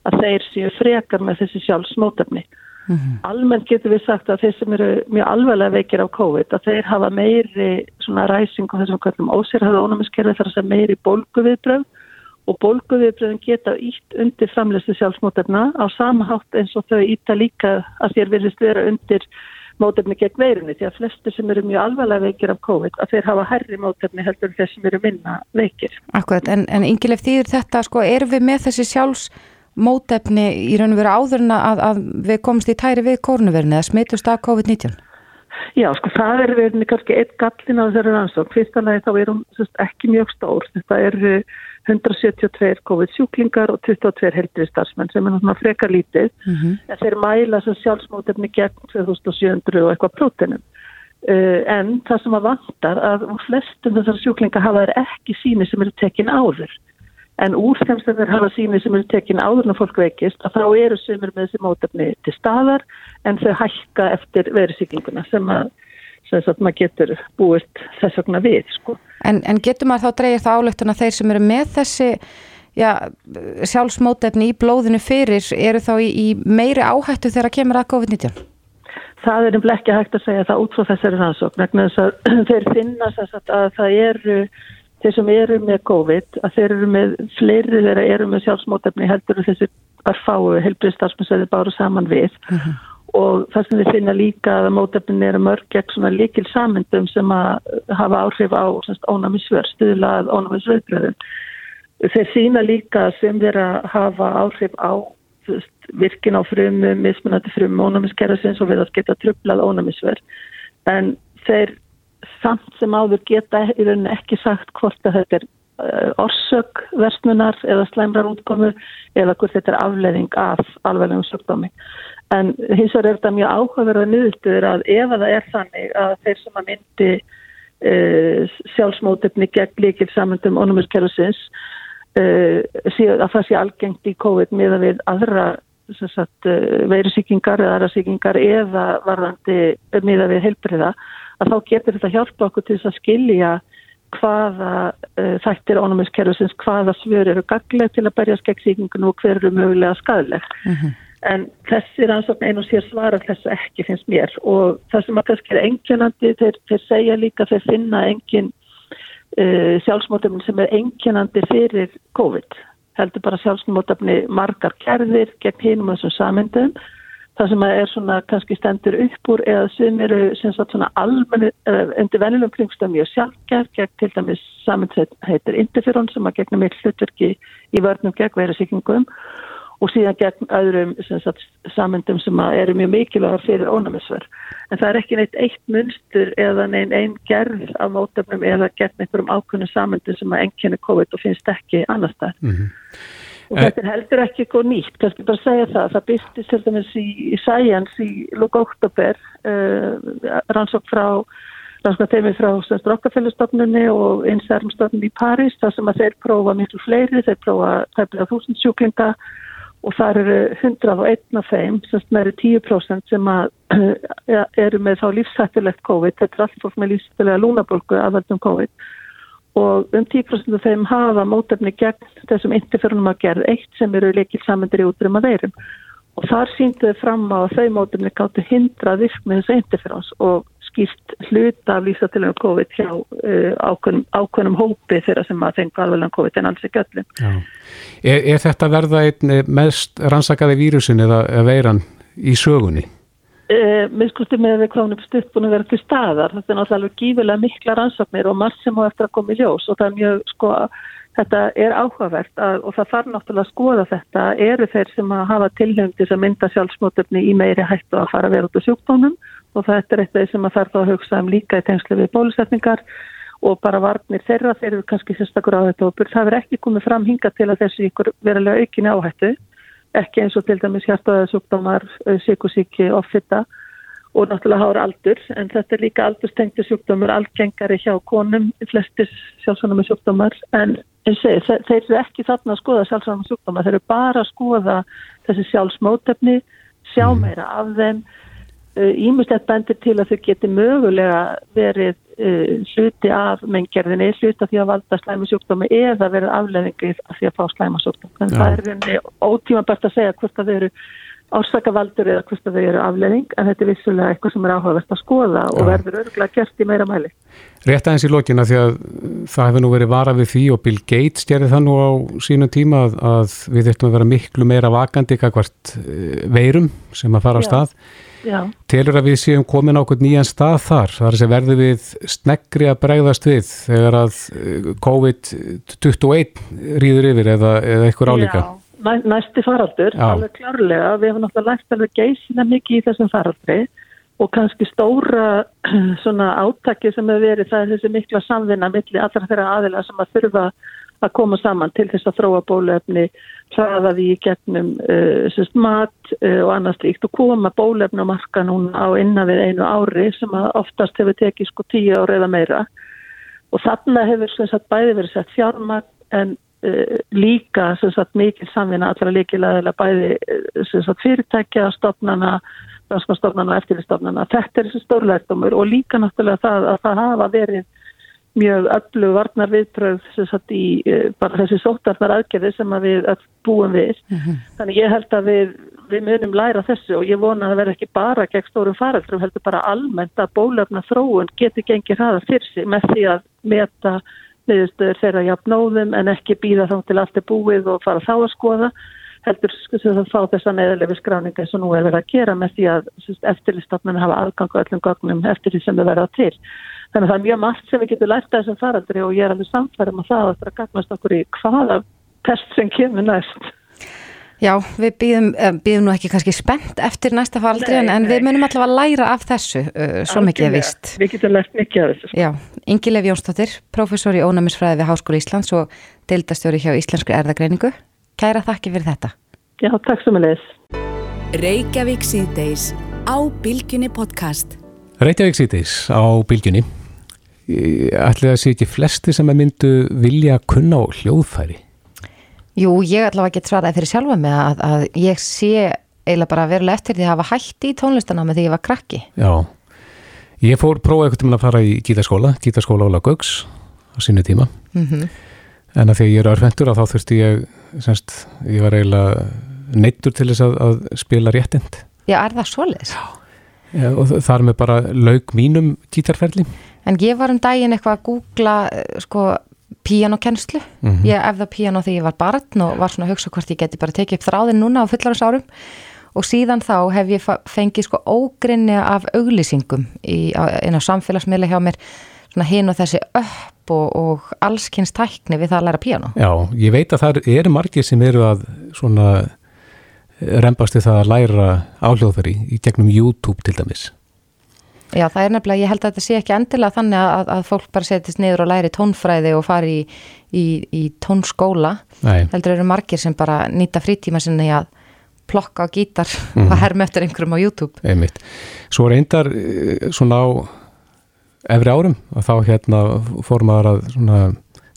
að þeir séu frekar með þessi sjálfsmótefni. Mm -hmm. Almennt getur við sagt að þeir sem eru mjög alvarlega veikir af COVID að þeir hafa meiri svona ræsing og þessum kallum ósérhæða ónumiskerfi þar sem meiri bólguviðbröð og bólguviðbröðin geta ítt undir framleyslu sjálfsmótefna á sama hátt eins og þau íta líka að þér virðist vera undir mótefni gegn veirunni því að flestir sem eru mjög alvarlega veikir af COVID að þeir hafa herri mótefni heldur þeir sem eru minna veikir. Akkurat, en, en yngilef þýðir þetta sko, erum við með þessi sjálfs mótefni í raun og veru áðurna að, að við komumst í tæri við kórnuverðinu eða smitust að COVID-19? Já, sko það er verið kannski eitt gallin á þessari rannsók. Fyrsta lagi þá er hún ekki mjög stór. Þetta eru 172 COVID-sjúklingar og 22 heldriðstarfsmenn sem er náttúrulega frekar lítið. Mm -hmm. En þeir mæla sem sjálfsmótefni gegn 2700 og eitthvað prótenum. Uh, en það sem að vantar að flestum þessar sjúklingar hafa ekki síni sem eru tekin áður en úr þeim sem þeir hafa síni sem eru tekin áður en fólk veikist að þá eru sömur með þessi mótefni til staðar en þau hækka eftir verðsíklinguna sem að sem að maður getur búist þess vegna við sko. En, en getur maður þá dreyja það álöktun að þeir sem eru með þessi já, sjálfsmótefni í blóðinu fyrir eru þá í, í meiri áhættu þegar kemur að COVID-19? Það er nefnilega ekki hægt að segja það út frá þessari rannsókn vegna þess að þeir finna að það eru þeir sem eru með COVID að þeir eru með fleiri þeirra eru með sjálfsmótefni heldur þessi að fáu helbriðstarfsmyndsveði báru saman við uh mhm. -huh. Og það sem við finna líka að mótefnin eru mörg gegn svona líkil samendum sem að hafa áhrif á ónæmisver, stuðlað ónæmisverðbröðum. Þeir sína líka sem þeirra hafa áhrif á virkin á frumu, mismunandi frumu ónæmiskerðasins og við að geta trublað ónæmisverð en þeir samt sem áður geta í rauninni ekki sagt hvort að þetta er uh, orsök versnunar eða slæmrar útkomu eða hvort þetta er afleðing af alveglegum sjúkdómi. En hins vegar er þetta mjög áhugaverða nýðustuður að ef það er þannig að þeir sem að myndi uh, sjálfsmótefni gegn líkil samöndum onumiskerfusins uh, að það sé algengt í COVID miða við aðra uh, veirusíkingar eða aðra síkingar eða varðandi miða við heilbriða að þá getur þetta hjálpa okkur til þess að skilja hvaða uh, þættir ónumiskerfisins, hvaða svör eru gagleg til að berjast gegn síkingunum og hver eru mögulega skadleg. Mhm. -huh. En þessi rannsókn einu sér svara þess að ekki finnst mér og það sem að kannski er enginandi, þeir, þeir segja líka þeir finna engin uh, sjálfsmótefni sem er enginandi fyrir COVID. Heldur bara sjálfsmótefni margar kerðir gegn hinum þessum samendum það sem er svona kannski stendur upp úr eða sem eru sem sagt svona almenni uh, undir vennilegum kringstöðum mjög sjálfgerð gegn til dæmis saminsveit heitir interferón sem að gegna mjög hlutverki í vörnum gegn verðarsýkingum og síðan gegn öðrum samendum sem eru mjög mikilvægur fyrir ónæmisverð. En það er ekki neitt eitt munstur eða neinn einn gerð af mótöfnum eða gegn einhverjum ákveðnum samendum sem að enginni COVID og finnst ekki annars þar. Mm -hmm. Og eh. þetta er heldur ekki eitthvað nýtt, kannski bara segja það. Það byrstist til dæmis í, í Science í lúka oktober, uh, rannsók frá, rannsók þeimir frá Strákafélagstofnunni og einsærumstofnunni í París, það sem að þeir prófa miklu fleiri, þeir prófa tæmlega þúsund sjúklinga og það eru 101 af þeim, semst með eru 10% sem að, uh, eru með þá lífsættilegt COVID, þetta er allt fólk með lífsættilega lúnabólku aðvöldum COVID og um 10% af þeim hafa mótefni gegn þessum interferunum að gerð eitt sem eru leikil samandir í útruma veirum og þar sínduðu fram á að þau mótefni gáttu hindra virk með þessu interferons og skýrt hluta af lífstilum COVID hjá uh, ákveðnum, ákveðnum hópi þeirra sem að fengu alveglega COVID en alls ekki öllum. Er, er þetta verða einn mest rannsakaði vírusin eða veiran í sögunni? Uh, miskusti með við kláðum upp stutt búin að vera til staðar. Þetta er náttúrulega gífilega mikla rannsóknir og margt sem á eftir að koma í ljós og það er mjög, sko, þetta er áhugavert að, og það þarf náttúrulega að skoða þetta. Eru þeir sem að hafa tilhengtis að mynda sjálfsmótöfni í meiri hættu að fara að vera út á sjúkdónum og þetta er eitthvað sem að þarf að hugsa um líka í tengslu við bólusetningar og bara varnir þeirra, þeir eru kannski sérstakur á þetta og það verður ekki komið fram hinga til að þessi ykkur verulega aukinni áhættu ekki eins og til dæmis hjartaðarsjúkdómar, síkusíki, offita og náttúrulega hára aldur en þetta er líka aldurstengti sjúkdómar algengari hjá konum, flestis sjálfsvonum sjúkdómar en segi, þeir eru ekki þarna að skoða sjálfsvonum sjúkdómar, þeir eru bara að skoða þessi sjálfsmótefni sjá mm. meira af þeim ímislegt bendir til að þau geti mögulega verið hluti af menngerðinni, hluti af því að valda slæmusjúkdómi eða verið afleðingi af því að fá slæmasjúkdómi. En Já. það er ótíma bært að segja hvort að þau eru ársakavaldur eða hvort þau eru afleðing en þetta er vissulega eitthvað sem er áhugavert að skoða og verður örgulega gert í meira mæli. Rétt aðeins í lokina því að það hefur nú verið vara við því og Bill Gates gerði það nú á sínum tíma að, að við þurftum að vera miklu meira vakandi kakvart veirum sem að fara á stað. Já, Telur að við séum komin á okkur nýjan stað þar, þar sem verður við sneggri að bregðast við þegar að eh, COVID-21 rýður yfir eða, eða eitthvað álíka. Já, næ, næsti faraldur, Já. alveg klárlega, við hefum náttúrulega lært alveg geysina mikið í þessum faraldri og kannski stóra svona átaki sem hefur verið það er þessi mikla samvinna milli allra þeirra aðila sem að þurfa að koma saman til þess að þróa bólefni, hraða því í gegnum uh, sérst, mat uh, og annað slíkt og koma bólefni á marka núna á innan við einu ári sem oftast hefur tekið sko tíu ári eða meira og þarna hefur sagt bæði verið sett fjármagn en líka sem sagt mikil samvinna allra líkilega bæði sem sagt fyrirtækja, stofnana rannsóknarstofnana og eftirlistofnana. Þetta er þessi stórlærdómur og líka náttúrulega það að það hafa verið mjög öllu varnar viðbröð sem sagt í uh, bara þessi sóttarnar aðgerði sem að við öll búum við. Þannig ég held að við, við munum læra þessu og ég vona að það verði ekki bara gegn stórum faraldrum, heldur bara almennt að bólefna þróun geti gengið hraða fyrir sig með því að meta niðurstöður þeirra jafnóðum en ekki býða þá til allt er búið og fara þá að skoða heldur sko, sem það fá þessa neðalegu skráninga og nú er verið að gera með því að eftirlistofnun hafa aðgang á öllum gögnum eftir því sem þau verða til. Þannig að það er mjög margt sem við getum lært af þessum faraldri og ég er alveg samfærum að það að það er að gagnast okkur í hvaða pest sem kemur næst. Já, við býðum, býðum nú ekki kannski spennt eftir næsta faraldri Nei, en, en nei. við munum allavega að læra af þessu, uh, svo mikið Algjörlega. vist. Við getum lært mikið af þessu. Já, Ingi Leif Jónsdóttir, prófessor í ónæmisfræði við Háskóla Íslands og deildastjóri hjá Íslenskri erðagreiningu. Kæra þakki fyrir þetta. Já, takk sem að leiðis. Reykjavík síðdeis á Bilginni podcast. Reykjavík síðdeis á bylgjunni. Ætli það sé ekki flesti sem að myndu vilja kunna á hljóðfæri. Jú, ég allavega get svaraði fyrir sjálfa mig að, að ég sé eiginlega bara verulega eftir því að hafa hætti í tónlistana með því ég var krakki. Já, ég fór prófa eitthvað til að fara í gítarskóla, gítarskóla Óla Gauks á sínu tíma. Mm En að því að ég er örfendur að þá þurfti ég, semst, ég var eiginlega neittur til þess að, að spila réttind. Já, er það svoleiðis? Já, og þar með bara lauk mínum gítarferli. En ég var um daginn eitthvað að googla eh, sko píanokennslu. Mhm. Ég efða píano þegar ég var barn og var svona að hugsa hvort ég geti bara tekið upp þráðin núna á fullarisárum og síðan þá hef ég fengið sko ógrinni af auglýsingum í, á, inn á samfélagsmiðla hjá mér svona hinn og þessi upp og, og allskynns tækni við það að læra píano. Já, ég veit að það eru margir sem eru að svona rembast við það að læra áhljóðfæri í gegnum YouTube til dæmis. Já, það er nefnilega, ég held að þetta sé ekki endilega þannig að, að fólk bara setjast niður og læri tónfræði og fari í, í, í tónskóla. Nei, Heldur eru margir sem bara nýta frítíma sinni að plokka á gítar Mhm. og herma eftir einhverjum á YouTube. einmitt. Svo reyndar eh, svona á efri árum og þá hérna fór maður að svona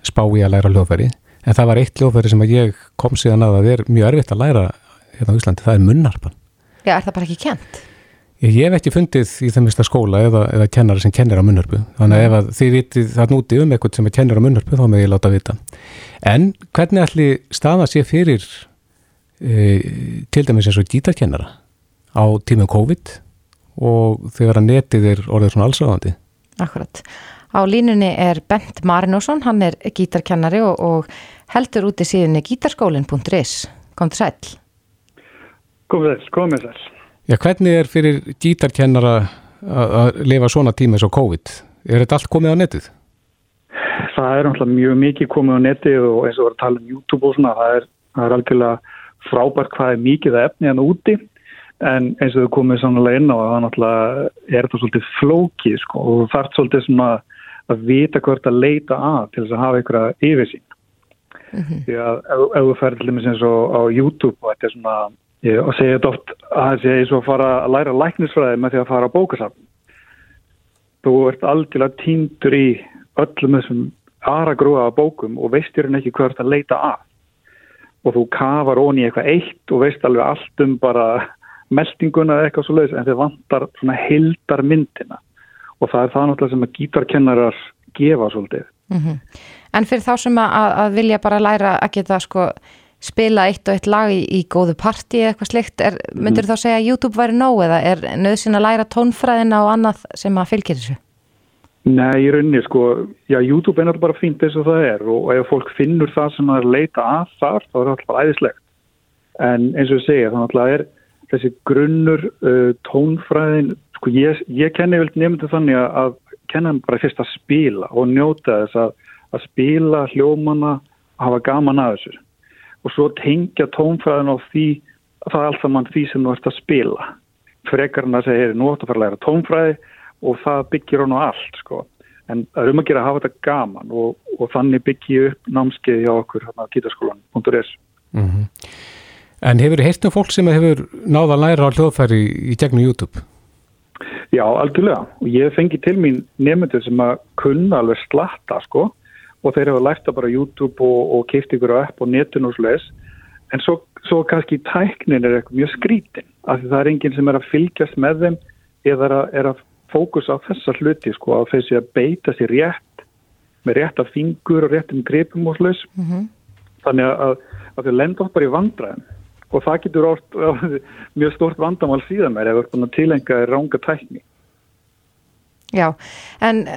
spá í að læra hljóðfæri en það var eitt hljóðfæri sem að ég kom síðan að að það er mjög erfitt að læra hérna á Íslandi, það er munnarpan. Já, er það bara ekki kent? Ég hef ekki fundið í þeim mista skóla eða, eða kennara sem kennir á munnhörpu. Þannig að ef að þið vitið það núti um eitthvað sem er kennir á munnhörpu þá með ég láta vita. En hvernig ætli staða sé fyrir e, til dæmis eins og gítarkennara á tímum COVID og þegar að netið er orðið svona allsáðandi? Akkurat. Á línunni er Bent Marinósson, hann er gítarkennari og, og heldur út í síðunni gítarskólin.is. Kom til sæl. Komið þess, komið þess. Já, hvernig er fyrir gítarkennara að að lifa svona tíma eins og COVID? Er þetta allt komið á netið? Það er náttúrulega mjög mikið komið á neti og eins og var að tala um YouTube og svona, það er, það er algjörlega frábært hvað er mikið að efni hann úti en eins og þau komið sannlega inn á það náttúrulega er þetta svolítið flókið sko og þú þarf svolítið svona að vita hvert að leita að til þess að hafa einhverja yfirsýn. Því að ef, ef þú ferð til dæmis eins og á YouTube og þetta er svona, ég og segja þetta oft að það sé eins og að fara að læra læknisfræði með því að fara á bókasafn. Þú ert algjörlega týndur í öllum þessum aðra grúa af bókum og veist þér ekki hvert að leita að. Og þú kafar onni eitthvað eitt og veist alveg allt um bara meldinguna eða eitthvað svo leiðis en þeir vantar svona hildar myndina og það er það náttúrulega sem að gítarkennarar gefa svolítið. Mm -hmm. En fyrir þá sem að, að vilja bara læra að geta sko spila eitt og eitt lag í, í góðu parti eða eitthvað slikt, er, myndur mm. þá segja að YouTube væri nóg eða er nöðsinn að læra tónfræðina og annað sem að fylgir þessu? Nei, í rauninni sko, já, YouTube er náttúrulega bara fínt eins og það er og ef fólk finnur það sem það er leita að þar, þá er það alltaf æðislegt. En eins og ég segja, þannig að er þessi grunnur uh, tónfræðin, sko ég, ég kenni vel nefndu þannig að kenna hann bara fyrst að spila og njóta þess að, að spila hljómana að hafa gaman að þessu og svo tengja tónfræðin á því það er alltaf mann því sem þú ert að spila frekarinn að segja, nú ættu að fara að læra tónfræði og það byggir hann á allt sko. en það er um að gera að hafa þetta gaman og, og þannig byggja upp námskeið hjá okkur hérna á gítarskólan.is mm -hmm. En hefur þið heilt um fólk sem hefur náða að læra á hljóðfæri í gegnum YouTube? Já, algjörlega. Og ég fengi til mín nefndur sem að kunna alveg slatta, sko, og þeir hafa lært að bara YouTube og, og keift ykkur app og netun og slúðis, en svo, svo kannski tæknin er eitthvað mjög skrítin, af því það er enginn sem er að fylgjast með þeim eða er að, er að fókusa á þessa hluti, sko, að þessi að beita sér rétt, með rétt af fingur og réttum gripum og slúðis, mm -hmm. þannig að, að þau lenda oft bara í vandræðin og það getur orð, mjög stort vandamál síðan mér ef það er búin að tilenga ránga tækni. Já, en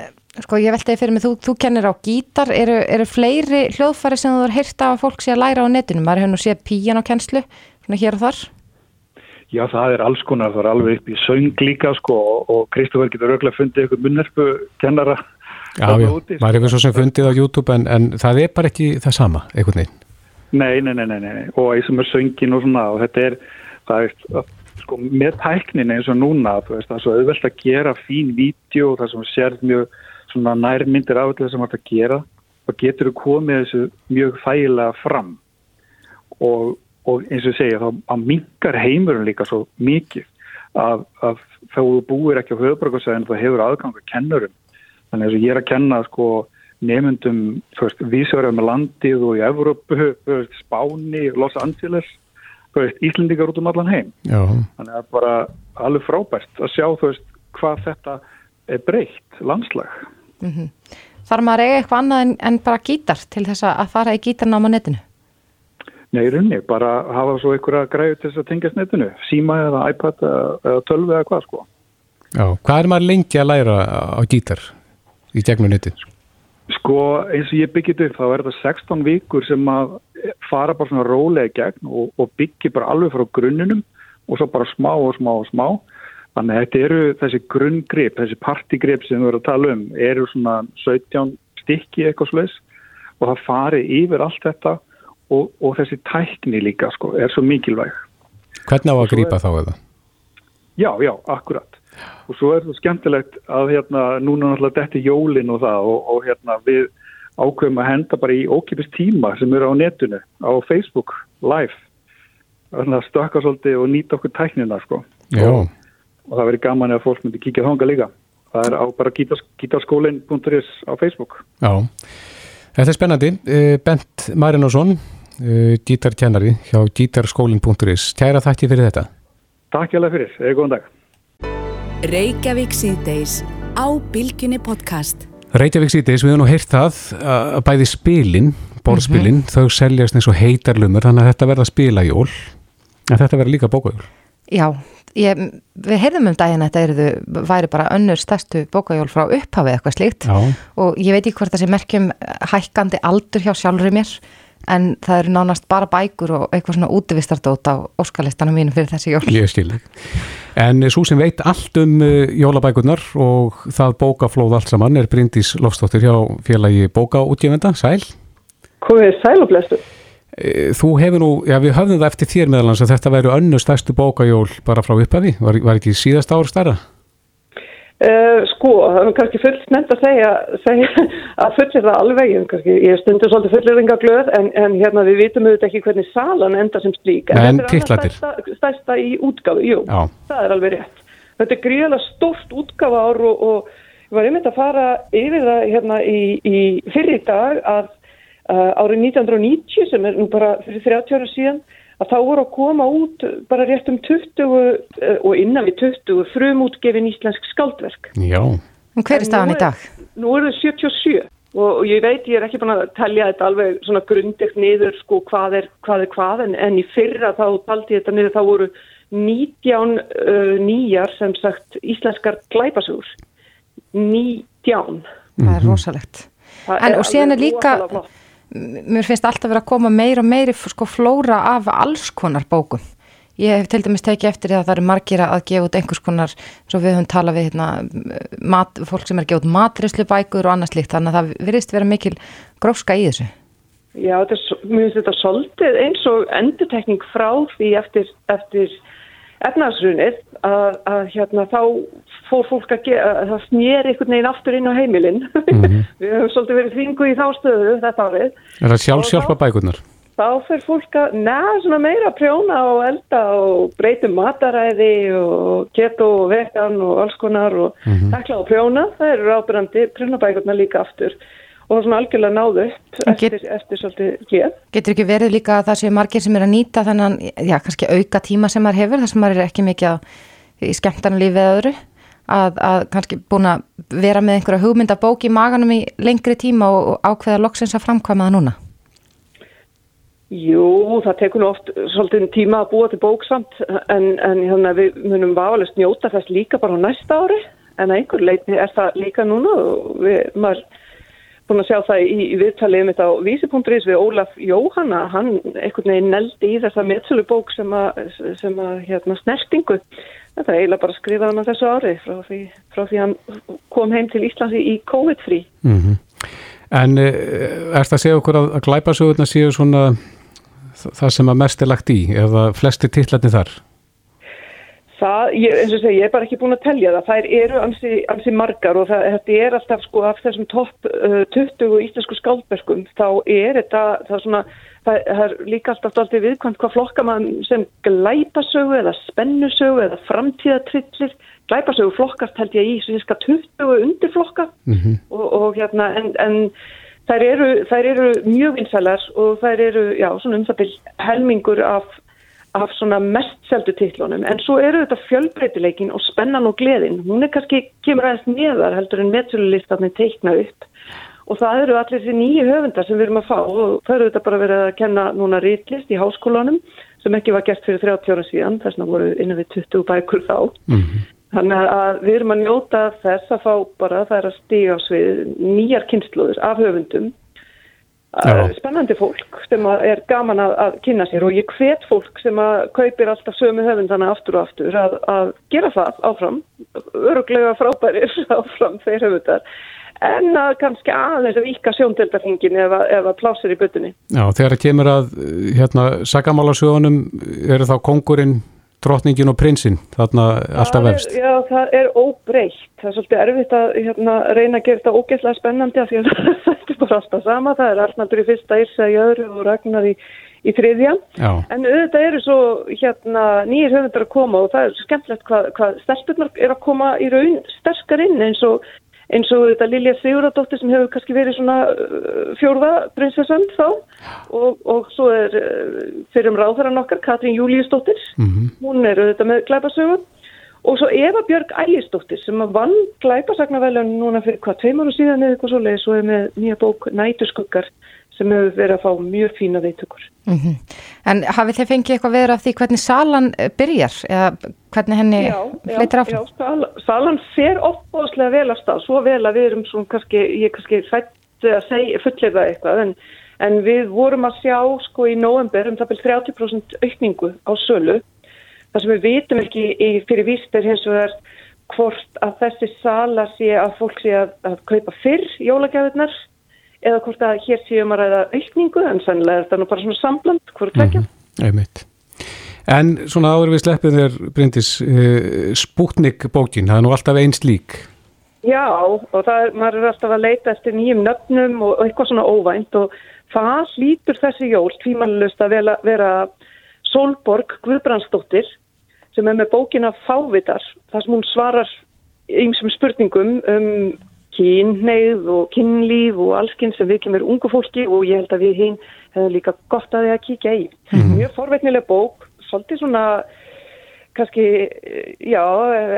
sko ég veltaði fyrir mig, þú, þú kennir á gítar, eru, eru fleiri hljóðfari sem þú er hýrta að fólk sé að læra á netinu? Maður hefur nú séð píjan á kennslu, svona hér og þar? Já, það er alls konar, það er alveg upp í söng líka sko og Kristófur getur örglega fundið eitthvað munnerfu kennara. Já, já, maður hefur svo sem fundið á YouTube en, en það er bara ekki það sama, einhvern veginn. Nei, nei, nei, nei, nei, og eins og með söngin og svona og þetta er, það er, sko, með tæknin eins og núna, þú veist, það er svo auðvelt að gera fín vídeo það sem sér mjög nærmyndir af þetta sem það að gera og getur þú komið þessu mjög þægilega fram. Og, og eins og segja, þá mingar heimurinn líka svo mikið að, að þá búir ekki á höfðbrukarsæðin þá hefur aðgang að kennurum, þannig að ég er að kenna, sko, nefnundum vísverðar með landið og í Evrópu, Spáni, Los Angeles veist, Íslendingar út um allan heim. Já. þannig að bara alveg frábært að sjá veist hvað þetta er breytt landslag mm -hmm. Þar maður eiga eitthvað annað en, en bara gítar til þess að fara í gítarnáma netinu? Nei, runni, bara hafa svo einhverja græðu til þess að tengjast netinu síma eða iPad eða, tölvi eða hvað sko Já, hvað er maður lengi að læra á gítar í gegnum netinu? Sko eins og ég byggjit upp þá er þetta 16 vikur sem að fara bara svona rólega gegn og, og byggja bara alveg frá grunnunum og svo bara smá og smá og smá þannig að þetta eru þessi grunngrip, þessi partigrip sem við erum að tala um eru svona 17 stykki eitthvað sluðis og það fari yfir allt þetta og, og þessi tækni líka sko er svo mikilvæg. Hvernig á að grípa þá eða? Já, já, akkurat. Og svo er það skemmtilegt að hérna núna náttúrulega er jólin og það og, og hérna við ákveðum að henda bara í ókipist tíma sem eru á netinu, á Facebook live, þannig að stökka svolítið og nýta okkur tæknina sko. Og, og það verður gaman að fólk myndi kíkja þánga líka. Það er á bara gítarskólin.is á Facebook. Já, þetta er spennandi. Eh, Bent Marinósson eh, gítarkennari hjá gítarskólin.is Kæra þakki fyrir þetta. Takk hjá það fyrir, eða góðan dag. Reykjavík síðdeis á Bilginni podcast. Reykjavík síðdeis, við hefum nú heyrt það að bæði spilin, borðspilin, mm -hmm. þau seljast eins og heitarlumur, þannig að þetta verða spilajól, en þetta verða líka bókajól. Já, ég, við heyrðum um daginn að þetta eruðu, væri bara önnur stærstu bókajól frá upphafið eitthvað slíkt Já. og ég veit ekki hvort það sé merkjum hækkandi aldur hjá sjálfur mér en það eru nánast bara bækur og eitthvað svona útvistardót á óskalistanum mínum fyrir þessi jól. Ég skilði. En svo sem veit allt um uh, jólabækurnar og það bókaflóð allt saman er Bryndís Lofstóttir hjá félagi bókaútgjöfenda. Sæl? Hvað sæl og blestu? E, þú hefur nú, já við höfðum það eftir þér meðalans að þetta væri önnu stærstu bókajól bara frá upphafi. Var, var ekki síðast ára starra? Uh, sko, það er kannski fullt nefnd að segja, segja að fullir það alveg, kannski, ég stundur svolítið fullir enga glöð en, en hérna við vitum auðvitað ekki hvernig salan enda sem slík en, en þetta er stærsta, stærsta í útgáðu, jú, Já. það er alveg rétt þetta er gríðilega stórt útgáfa ár og, og ég var einmitt að fara yfir það hérna í, í fyrir dag að árið 1990 sem er nú bara fyrir 30 ára síðan að þá voru að koma út bara rétt um 20 uh, og innan við 20 frumútgefin íslensk skaldverk. Já. En hver er staðan í dag? Nú er það 77 og, og ég veit ég er ekki búin að telja þetta alveg svona grundigt niður sko hvað er hvað, er hvað en, en í fyrra þá taldi þetta niður þá voru 19 uh, nýjar sem sagt íslenskar glæpasugur. 19. Það er rosalegt. Það en er og síðan er líka mér finnst alltaf verið að koma meir og meiri sko flóra af alls konar bókum. Ég hef til dæmis tekið eftir því að það eru margir að gefa út einhvers konar, svo við höfum talað við hérna, mat, fólk sem er að gefa út matrislu bækur og annars líkt, þannig að það virðist vera mikil gróska í þessu. Já, þetta, mér finnst þetta svolítið eins og endurtekning frá því eftir, eftir efnaðsrunið að, að hérna þá fór fólk að gera, að það snýr einhvern veginn aftur inn á heimilinn. Mm -hmm. Við höfum svolítið verið þvingu í þá stöðu þetta árið. Er það sjálfsjálfa bækurnar? Þá fer fólk að neða svona meira prjóna og elda og breytum mataræði og keto og vegan og alls konar og mm -hmm. takla og prjóna. Það eru ábyrgandi prjónabækurnar líka aftur og svona algjörlega náðu upp eftir, get, eftir svolítið geð. Getur ekki verið líka að það séu margir sem er að nýta þannig að, já, kannski auka tíma sem maður hefur, þar sem maður er ekki mikið í skemmtarnalífið eða öðru, að, að kannski búin að vera með einhverja hugmyndabók í maganum í lengri tíma og, og ákveða loksins að framkvæma það núna? Jú, það tekur nú oft svolítið tíma að búa til bóksamt en, en hérna, við munum válega njóta þess líka bara á næsta ári en einhver leitni er það líka núna og við, maður búin að sjá það í, í viðtalið mitt á vísi.is við Ólaf Jóhanna, hann einhvern veginn neldi í þessa meðsölu bók sem að, sem að hérna, snertingu. Þetta er eiginlega bara skrifað hann á þessu ári frá því, frá því hann kom heim til Íslandi í COVID-frí. Mm -hmm. En er þetta að segja okkur að, að glæpasögurna séu svona það sem að mest er lagt í eða flesti tillatni þar? Það, ég, eins og segja, ég er bara ekki búin að telja það. Það eru ansi, ansi margar og það, þetta er alltaf sko af þessum topp uh, 20 íslensku skáldbergum, þá er þetta, það er svona, það, það er líka alltaf alltaf viðkvæmt hvað flokka maður sem glæpasögu eða spennusögu eða framtíðatrillir. Glæpasögu flokkast held ég í svona 20 undirflokka mm -hmm. og, og hérna, en, en þær eru, þær eru mjög vinsælar og þær eru, já, svona um það byrj helmingur af af svona mest seldu tittlunum en svo eru þetta fjölbreytileikin og spennan og gleðin, hún er kannski kemur aðeins neðar heldur en meðsölulistatni teikna upp og það eru allir þessi nýju höfundar sem við erum að fá og það eru þetta bara verið að kenna núna rítlist í háskólanum sem ekki var gert fyrir 30 ára síðan þess vegna voru innan við 20 bækur þá mm -hmm. þannig að við erum að njóta þess að fá bara það er að stíga á svið nýjar kynsluður af höfundum. Spennandi fólk sem er gaman að, að kynna sér og ég hvet fólk sem að kaupir alltaf sömu höfundana aftur og aftur að, að gera það áfram. Öruglega frábærir áfram þeir höfundar. En að kannski aðeins að vika sjóndeldarhingin ef að plásir í byttunni Já, þegar það kemur að hérna, sagamálasögunum eru þá kongurinn drotningin og prinsinn, þarna alltaf vefst. Já, það er óbreytt. Það er svolítið erfitt að hérna, reyna að gera þetta ógeðslega spennandi af því að þetta er bara alltaf sama. Það er Arnaldur í fyrsta, Írsa í öðru og Ragnar í, í þriðja. Já. En auðvitað eru svo hérna, nýjir höfundar að koma og það er skemmtilegt hvað, hvað stelpunar er að koma í raun sterskar inn eins og eins og þetta Lilja Siguradóttir sem hefur kannski verið svona uh, fjórða prinsessan þá. Og, og svo er uh, fyrir um ráðherran okkar Katrín Júliusdóttir mm -hmm. hún er auðvitað með glæpasögun og svo Eva Björg Ægisdóttir sem vann glæpasagnarvelun núna fyrir hvað tveimur og síðan eða eitthvað svo leiðis og er með nýja bók Nætuskuggar sem hefur verið að fá mjög fína veitökur. Mm -hmm. En hafið þið fengið eitthvað verið af því hvernig salan eh, byrjar eða hvernig henni fleitir áfram? Já, sal, salan fer opbóðslega vel af stað, svo vel að við erum svona kannski, ég kannski fætti að segja, fullir það eitthvað, en, en við vorum að sjá sko í november um það byrjum 30% aukningu á sölu, þar sem við vitum ekki í, fyrir vístir hins vegar hvort að þessi sala sé að fólk sé að, að kaupa fyrr jólagjafirnar eða hvort að hér séum að ræða aukningu en sannlega er þetta nú bara svona sambland hvort ekki. Mm -hmm. En svona áður við sleppið þér Bryndis, uh, Sputnik bókin, það er nú alltaf einst lík. Já og það er, maður er alltaf að leita eftir nýjum nöfnum og, eitthvað svona óvænt og það hlýtur þessi jól tvímanlust að vera, vera Solborg Guðbrandsdóttir sem er með bókina Fávitar, þar sem hún svarar einsum spurningum um kynneið og kynlíf og allskinn sem við kemur ungu fólki og ég held að við hinn hefði líka gott að því að kíkja í. Mjög forveitnileg bók, svolítið svona, kannski, eh, já,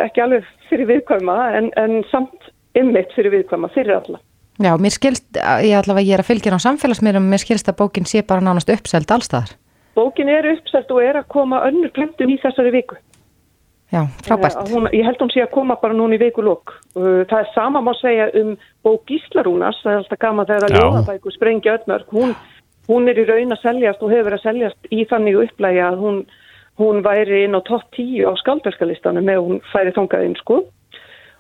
ekki alveg fyrir viðkvæma en, en samt ymmit fyrir viðkvæma, fyrir alla. Já, mér skilst, ég allavega ég er að fylgja á samfélagsmiðlum, mér skilst að bókin sé bara nánast uppseld allstaðar. Bókin er uppselt og er að koma önnur plöntun í þessari viku. Já, frábært. Eh, Hún, ég held hún sé að koma bara núna í vikulokk. Uh, Það er sama má segja um bók Gíslarúnas, það er alltaf gaman þegar að ljóðabæku sprengja öllmörk. Hún, hún er í raun að seljast og hefur verið að seljast í þannig upplægi að hún, hún væri inn á topp 10 á skaldverkalistanum með hún færi þangað inn sko.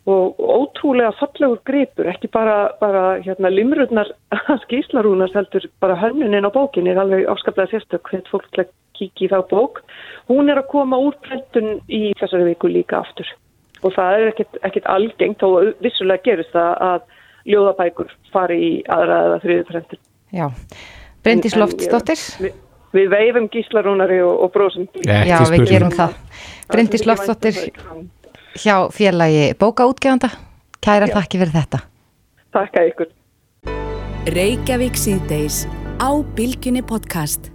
Og ótrúlega fallegur gripur, ekki bara, bara hérna, limrurnar að Gíslarúnas heldur bara hönnunin á bókinni er alveg afskaplega sérstök hveit fólk til að kíkja í þá bók. Hún er að koma úr prentun í þessari viku líka aftur og það er ekkit, ekkit algengt og vissulega gerist það að ljóðabækur fari í aðra eða þriðu prentun. Já, en Loftsdóttir. Við, við veifum gíslarúnari og, og brósum. Ekki Já, við gerum það. Bryndís Loftsdóttir hjá félagi bókaútgefanda. Kæra þakki fyrir þetta. Takk að ykkur. Reykjavík síðdeis á Bilginni podcast.